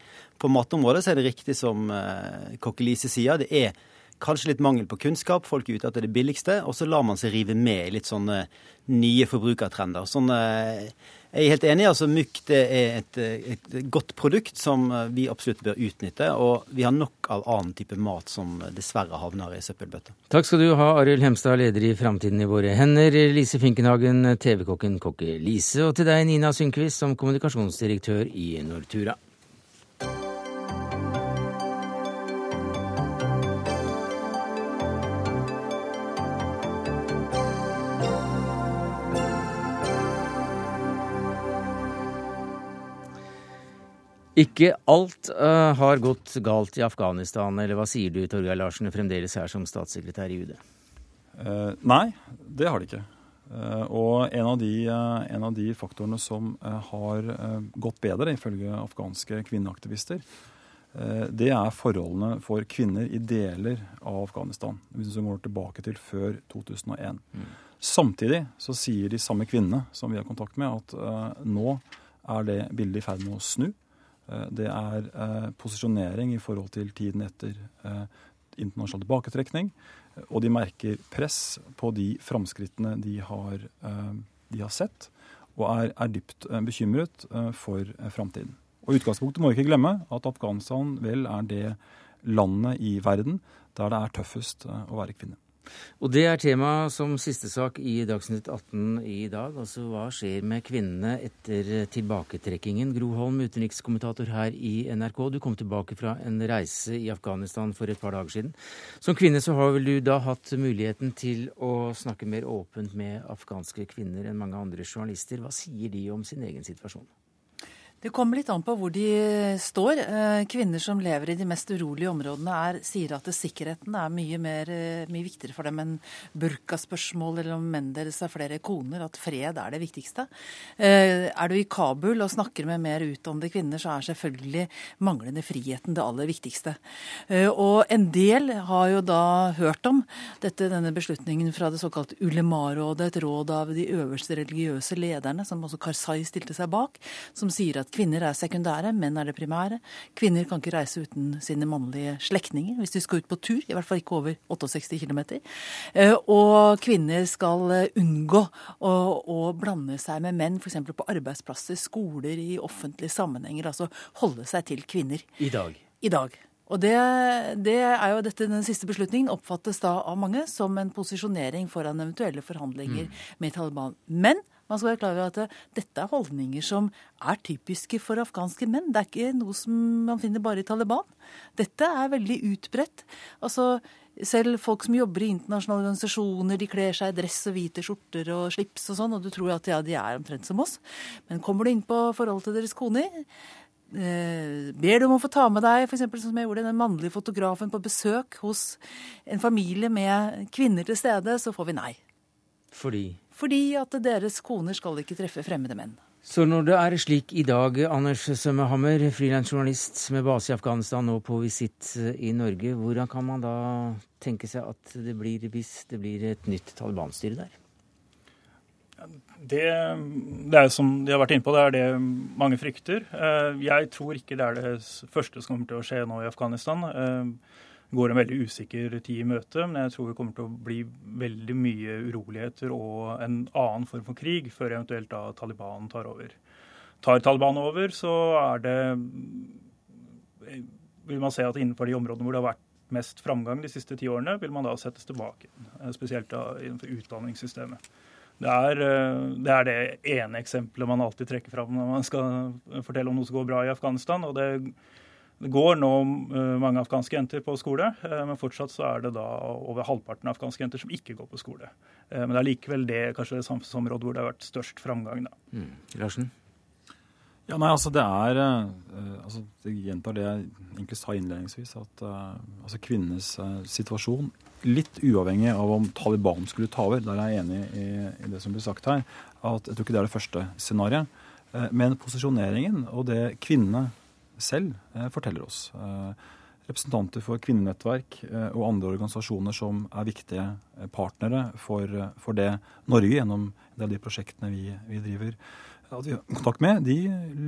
på matområdet så er det riktig som eh, Kokkelise sier. Det er kanskje litt mangel på kunnskap. Folk er ute etter det billigste. Og så lar man seg rive med i litt sånne nye forbrukertrender. Sånn, eh, jeg er helt enig. altså Mykk det er et, et, godt produkt som vi absolutt bør utnytte. Og vi har nok av annen type mat som dessverre havner i søppelbøtta. Takk skal du ha, Arild Hemstad, leder i Framtiden i våre hender. Lise Finkenhagen, TV-kokken Kokke Lise. Og til deg, Nina Sundquist, som kommunikasjonsdirektør i Nortura. Ikke alt uh, har gått galt i Afghanistan, eller hva sier du, Torgeir Larsen, fremdeles her som statssekretær i UD? Nei, det har de ikke. Og en av, de, en av de faktorene som har gått bedre, ifølge afghanske kvinneaktivister, det er forholdene for kvinner i deler av Afghanistan. Hvis vi går tilbake til før 2001. Mm. Samtidig så sier de samme kvinnene som vi har kontakt med, at nå er det bildet i ferd med å snu. Eh, det er eh, posisjonering i forhold til tiden etter eh, internasjonal tilbaketrekning. Og de merker press på de framskrittene de har, de har sett, og er, er dypt bekymret for framtiden. Og utgangspunktet må vi ikke glemme at Afghanistan vel er det landet i verden der det er tøffest å være kvinne. Og det er tema som siste sak i Dagsnytt 18 i dag. Altså hva skjer med kvinnene etter tilbaketrekkingen? Gro Holm, utenrikskommentator her i NRK. Du kom tilbake fra en reise i Afghanistan for et par dager siden. Som kvinne så har vel du da hatt muligheten til å snakke mer åpent med afghanske kvinner enn mange andre journalister. Hva sier de om sin egen situasjon? Det kommer litt an på hvor de står. Eh, kvinner som lever i de mest urolige områdene, er, sier at sikkerheten er mye, mer, eh, mye viktigere for dem enn burkaspørsmål eller om menn deres har flere koner. At fred er det viktigste. Eh, er du i Kabul og snakker med mer utdannede kvinner, så er selvfølgelig manglende friheten det aller viktigste. Og en del har jo da hørt om dette, denne beslutningen fra det såkalte Ulema-rådet, et råd av de øverste religiøse lederne, som også Karzai stilte seg bak, som sier at kvinner er sekundære, menn er det primære. Kvinner kan ikke reise uten sine mannlige slektninger hvis de skal ut på tur, i hvert fall ikke over 68 km. Eh, og kvinner skal eh, unngå å, å blande seg med menn, f.eks. på arbeidsplasser, skoler, i offentlige sammenhenger. Altså holde seg til kvinner. I dag. I dag. Og det, det, er jo dette, Den siste beslutningen oppfattes da av mange som en posisjonering foran eventuelle forhandlinger mm. med Taliban. Men man skal være klar over at dette er holdninger som er typiske for afghanske menn. Det er ikke noe som man finner bare i Taliban. Dette er veldig utbredt. Altså, selv folk som jobber i internasjonale organisasjoner, de kler seg i dress og hvite skjorter og slips og sånn, og du tror at ja, de er omtrent som oss. Men kommer du inn på forholdet til deres koner, eh, ber du om å få ta med deg f.eks. som jeg gjorde, den mannlige fotografen på besøk hos en familie med kvinner til stede, så får vi nei. Fordi? Fordi at deres koner skal ikke treffe fremmede menn. Så når det er slik i dag, Anders Sømmehammer, frilansjournalist med base i Afghanistan og på visitt eh, i Norge, hvordan kan man da tenke seg at det blir hvis det blir et nytt Taliban-styre der? Det, det, er som de har vært inne på, det er det mange frykter. Eh, jeg tror ikke det er det første som kommer til å skje nå i Afghanistan. Går en veldig usikker tid i møte, men jeg tror det kommer til å bli veldig mye uroligheter og en annen form for krig før eventuelt da Taliban tar over. Tar Taliban over, så er det vil man se at innenfor de områdene hvor det har vært mest framgang de siste ti årene, vil man da settes tilbake, spesielt da innenfor utdanningssystemet. Det er, det er, det ene eksempelet man alltid trekker fram når man skal fortelle om noe som går bra i Afghanistan. og det det går nå eh, mange afghanske jenter på skole, eh, men fortsatt så er det da over halvparten av afghanske jenter som ikke går på skole. Eh, men det er likevel det kanskje det samfunnsområdet hvor det har vært størst framgang. da. Mm. Larsen? Ja, nei, altså det er altså Jeg gjentar det jeg egentlig sa innledningsvis, at altså kvinnenes situasjon, litt uavhengig av om Taliban skulle ta over, der er jeg enig i, i det som blir sagt her, at jeg tror ikke det er det første scenarioet. Men posisjoneringen og det kvinnene selv eh, forteller oss. Eh, representanter for kvinnenettverk eh, og andre organisasjoner som er viktige partnere for, for det Norge gjennom av de prosjektene vi, vi driver at vi har kontakt med, de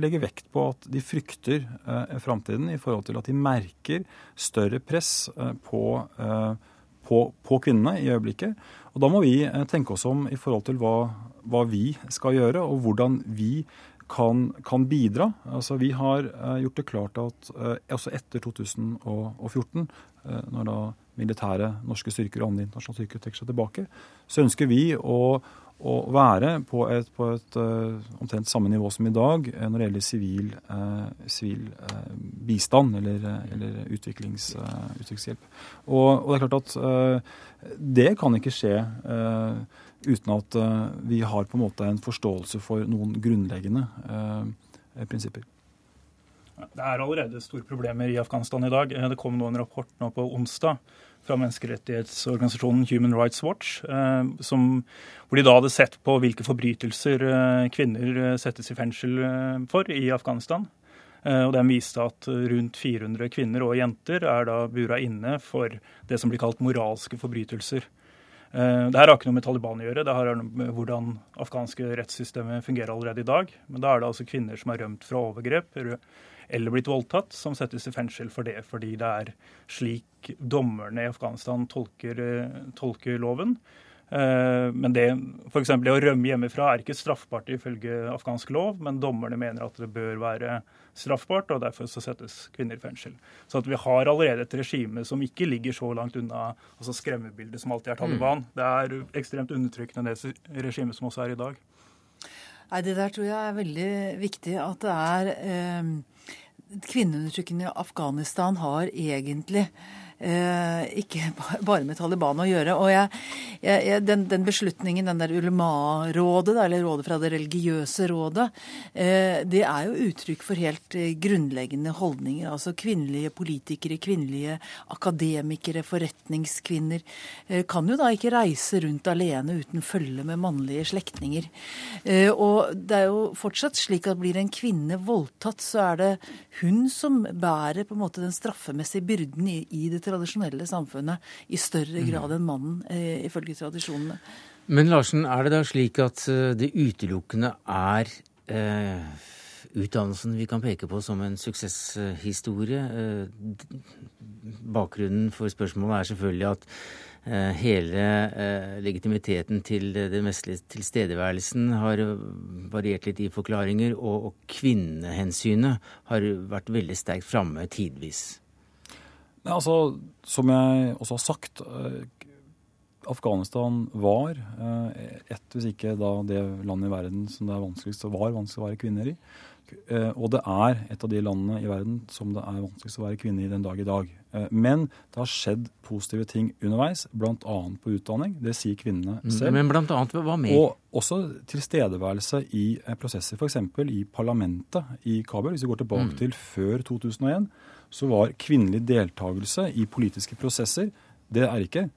legger vekt på at de frykter eh, framtiden i forhold til at de merker større press eh, på, eh, på, på, kvinnene i øyeblikket. Og da må vi tenke oss om i forhold til hva, hva vi skal gjøre, og hvordan vi kan, kan bidra. Altså, vi har uh, gjort det klart at uh, også etter 2014, uh, eh, når da militære norske styrker og andre internasjonale styrker trekker seg tilbake, så ønsker vi å, å være på et, på et omtrent samme nivå som i dag når det gjelder sivil, sivil bistand eller, eller utviklings, utviklingshjelp. Og, og, det er klart at det kan ikke skje uten at eh, vi har på en måte en forståelse for noen grunnleggende eh, prinsipper. Det er allerede store problemer i Afghanistan i dag. Det kom nå en rapport nå på onsdag fra menneskerettighetsorganisasjonen Human Rights Watch, som, hvor de da hadde sett på hvilke forbrytelser kvinner settes i fengsel for i Afghanistan. Og Den viste at rundt 400 kvinner og jenter er da bura inne for det som blir kalt moralske forbrytelser. Det her har ikke noe med Taliban å gjøre, det har noe med hvordan afghanske rettssystemet fungerer allerede i dag. Men da er det altså kvinner som har rømt fra overgrep eller blitt voldtatt, som settes i fengsel for det, fordi det er slik dommerne i Afghanistan tolker, eh, tolker loven. Eh, men det, f.eks. det å rømme hjemmefra er ikke straffbart ifølge afghansk lov, men dommerne mener at det bør være straffbart, og derfor så settes kvinner i fengsel. Så at vi har allerede et regime som ikke ligger så langt unna altså skremmebildet som alltid er Taliban. Mm. Det er ekstremt undertrykkende det regimet som også er i dag. Nei, Det der tror jeg er veldig viktig. At det er eh, Kvinneundertrykkende i Afghanistan har egentlig ikke bare med Taliban å gjøre. Og jeg, jeg, den, den, beslutningen, den der ulema-rådet, eller rådet fra det religiøse rådet, eh, det er jo uttrykk for helt eh, grunnleggende holdninger. Altså kvinnelige politikere, kvinnelige akademikere, forretningskvinner eh, kan jo da ikke reise rundt alene uten følge med mannlige slektninger. Eh, og det er jo fortsatt slik at blir en kvinne voldtatt, så er det hun som bærer på en måte den straffemessige byrden i, i det tradisjonelle samfunnet i større mm. grad enn mannen, eh, ifølge tradisjonene. Men Larsen, er det da slik at eh, det utelukkende er eh, utdannelsen vi kan peke på som en suksesshistorie? Eh, bakgrunnen for spørsmålet er selvfølgelig at eh, hele eh, legitimiteten til den vestlige tilstedeværelsen har variert litt i forklaringer, og, og kvinnehensynet har vært veldig sterkt framme tidvis. Nei, altså, Som jeg også har sagt, eh, Afghanistan var et, ett, hvis ikke da det landet i verden som det er vanskeligst var vanskelig å være kvinner i. Eh, og det er et av de landene i verden som det er vanskeligst å være kvinne i den dag i dag. Men det har skjedd positive ting underveis, bl.a. på utdanning. Det sier kvinnene mm, selv. Men blant annet, hva mer? Og også tilstedeværelse i prosesser, f.eks. i parlamentet i Kabul. Hvis vi går tilbake mm. til før 2001 så var kvinnelig deltakelse i politiske prosesser det er ikke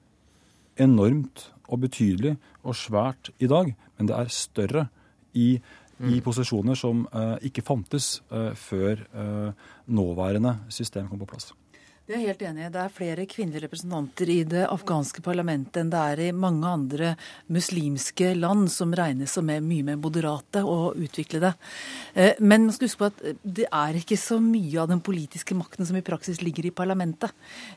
enormt og betydelig og svært i dag, men det er større i, i mm. posisjoner som uh, ikke fantes uh, før uh, nåværende system kom på plass. Vi er helt enig. Det er flere kvinnelige representanter i det afghanske parlamentet enn det er i mange andre muslimske land som regnes som er mye mer moderate og utviklede. Eh, men man skal huske på at det er ikke så mye av den politiske makten som i praksis ligger i parlamentet.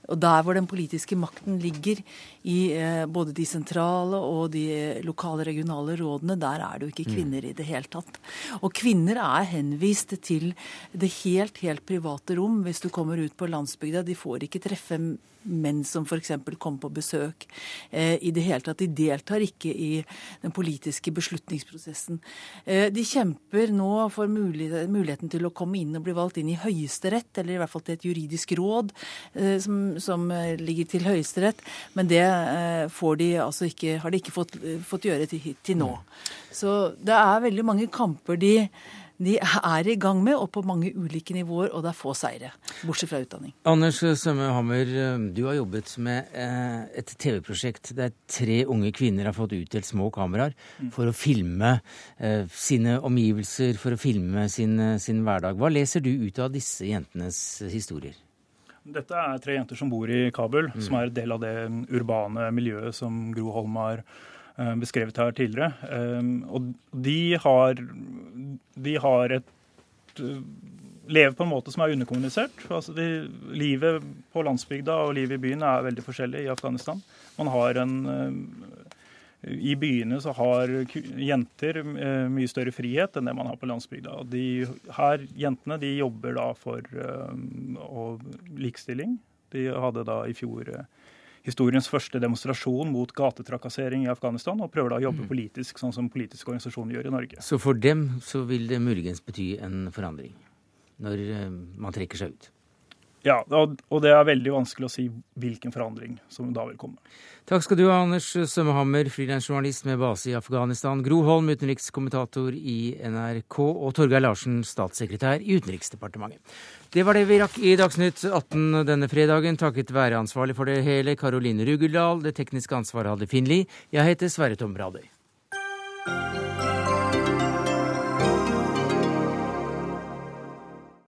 Og der hvor den politiske makten ligger i eh, både de sentrale og de lokale regionale rådene, der er det jo ikke mm. kvinner i det hele tatt. Og kvinner er henvist til det helt, helt private rom hvis du kommer ut på landsbygda. De får ikke treffe menn som f.eks. kommer på besøk eh, i det hele tatt. De deltar ikke i den politiske beslutningsprosessen. Eh, de kjemper nå for muligheten til å komme inn og bli valgt inn i Høyesterett, eller i hvert fall til et juridisk råd eh, som, som ligger til Høyesterett. Men det de altså ikke, har de ikke fått, fått gjøre til, til nå. Så det er veldig mange kamper de de er i gang med, og på mange ulike nivåer, og det er få seire. Bortsett fra utdanning. Anders Sømme Hammer, du har jobbet med eh, et TV-prosjekt der tre unge kvinner har fått utdelt små kameraer mm. for å filme eh, sine omgivelser, for å filme sin, sin hverdag. Hva leser du ut av disse jentenes historier? Dette er tre jenter som bor i Kabul, mm. som er del av det urbane miljøet som Gro Holm har Eh, beskrevet her tidligere. Eh, og de har, de har et eh, lever på en måte som er underkommunisert. Altså de, livet på landsbygda og livet i byen er veldig forskjellig i Afghanistan. Man har en I byene så har jenter mye større frihet enn det man har på landsbygda. De, her, Jentene de jobber da for uh, likestilling. De hadde da i fjor uh, historiens første demonstrasjon mot gatetrakassering i Afghanistan, og prøver da å jobbe mm. politisk, sånn som politiske organisasjoner gjør i Norge. Så for dem så vil det muligens bety en forandring, når eh, man trekker seg ut? Ja, og det er veldig vanskelig å si hvilken forandring som da vil komme. Takk skal du ha, Anders Sømmehammer, frilansjournalist med base i Afghanistan, Gro Holm, utenrikskommentator i NRK, og Torgeir Larsen, statssekretær i Utenriksdepartementet. Det var det vi rakk i Dagsnytt 18 denne fredagen, takket være ansvarlig for det hele, Karoline Rugeldal. Det tekniske ansvaret hadde Finn. Jeg heter Sverre Tom Brader.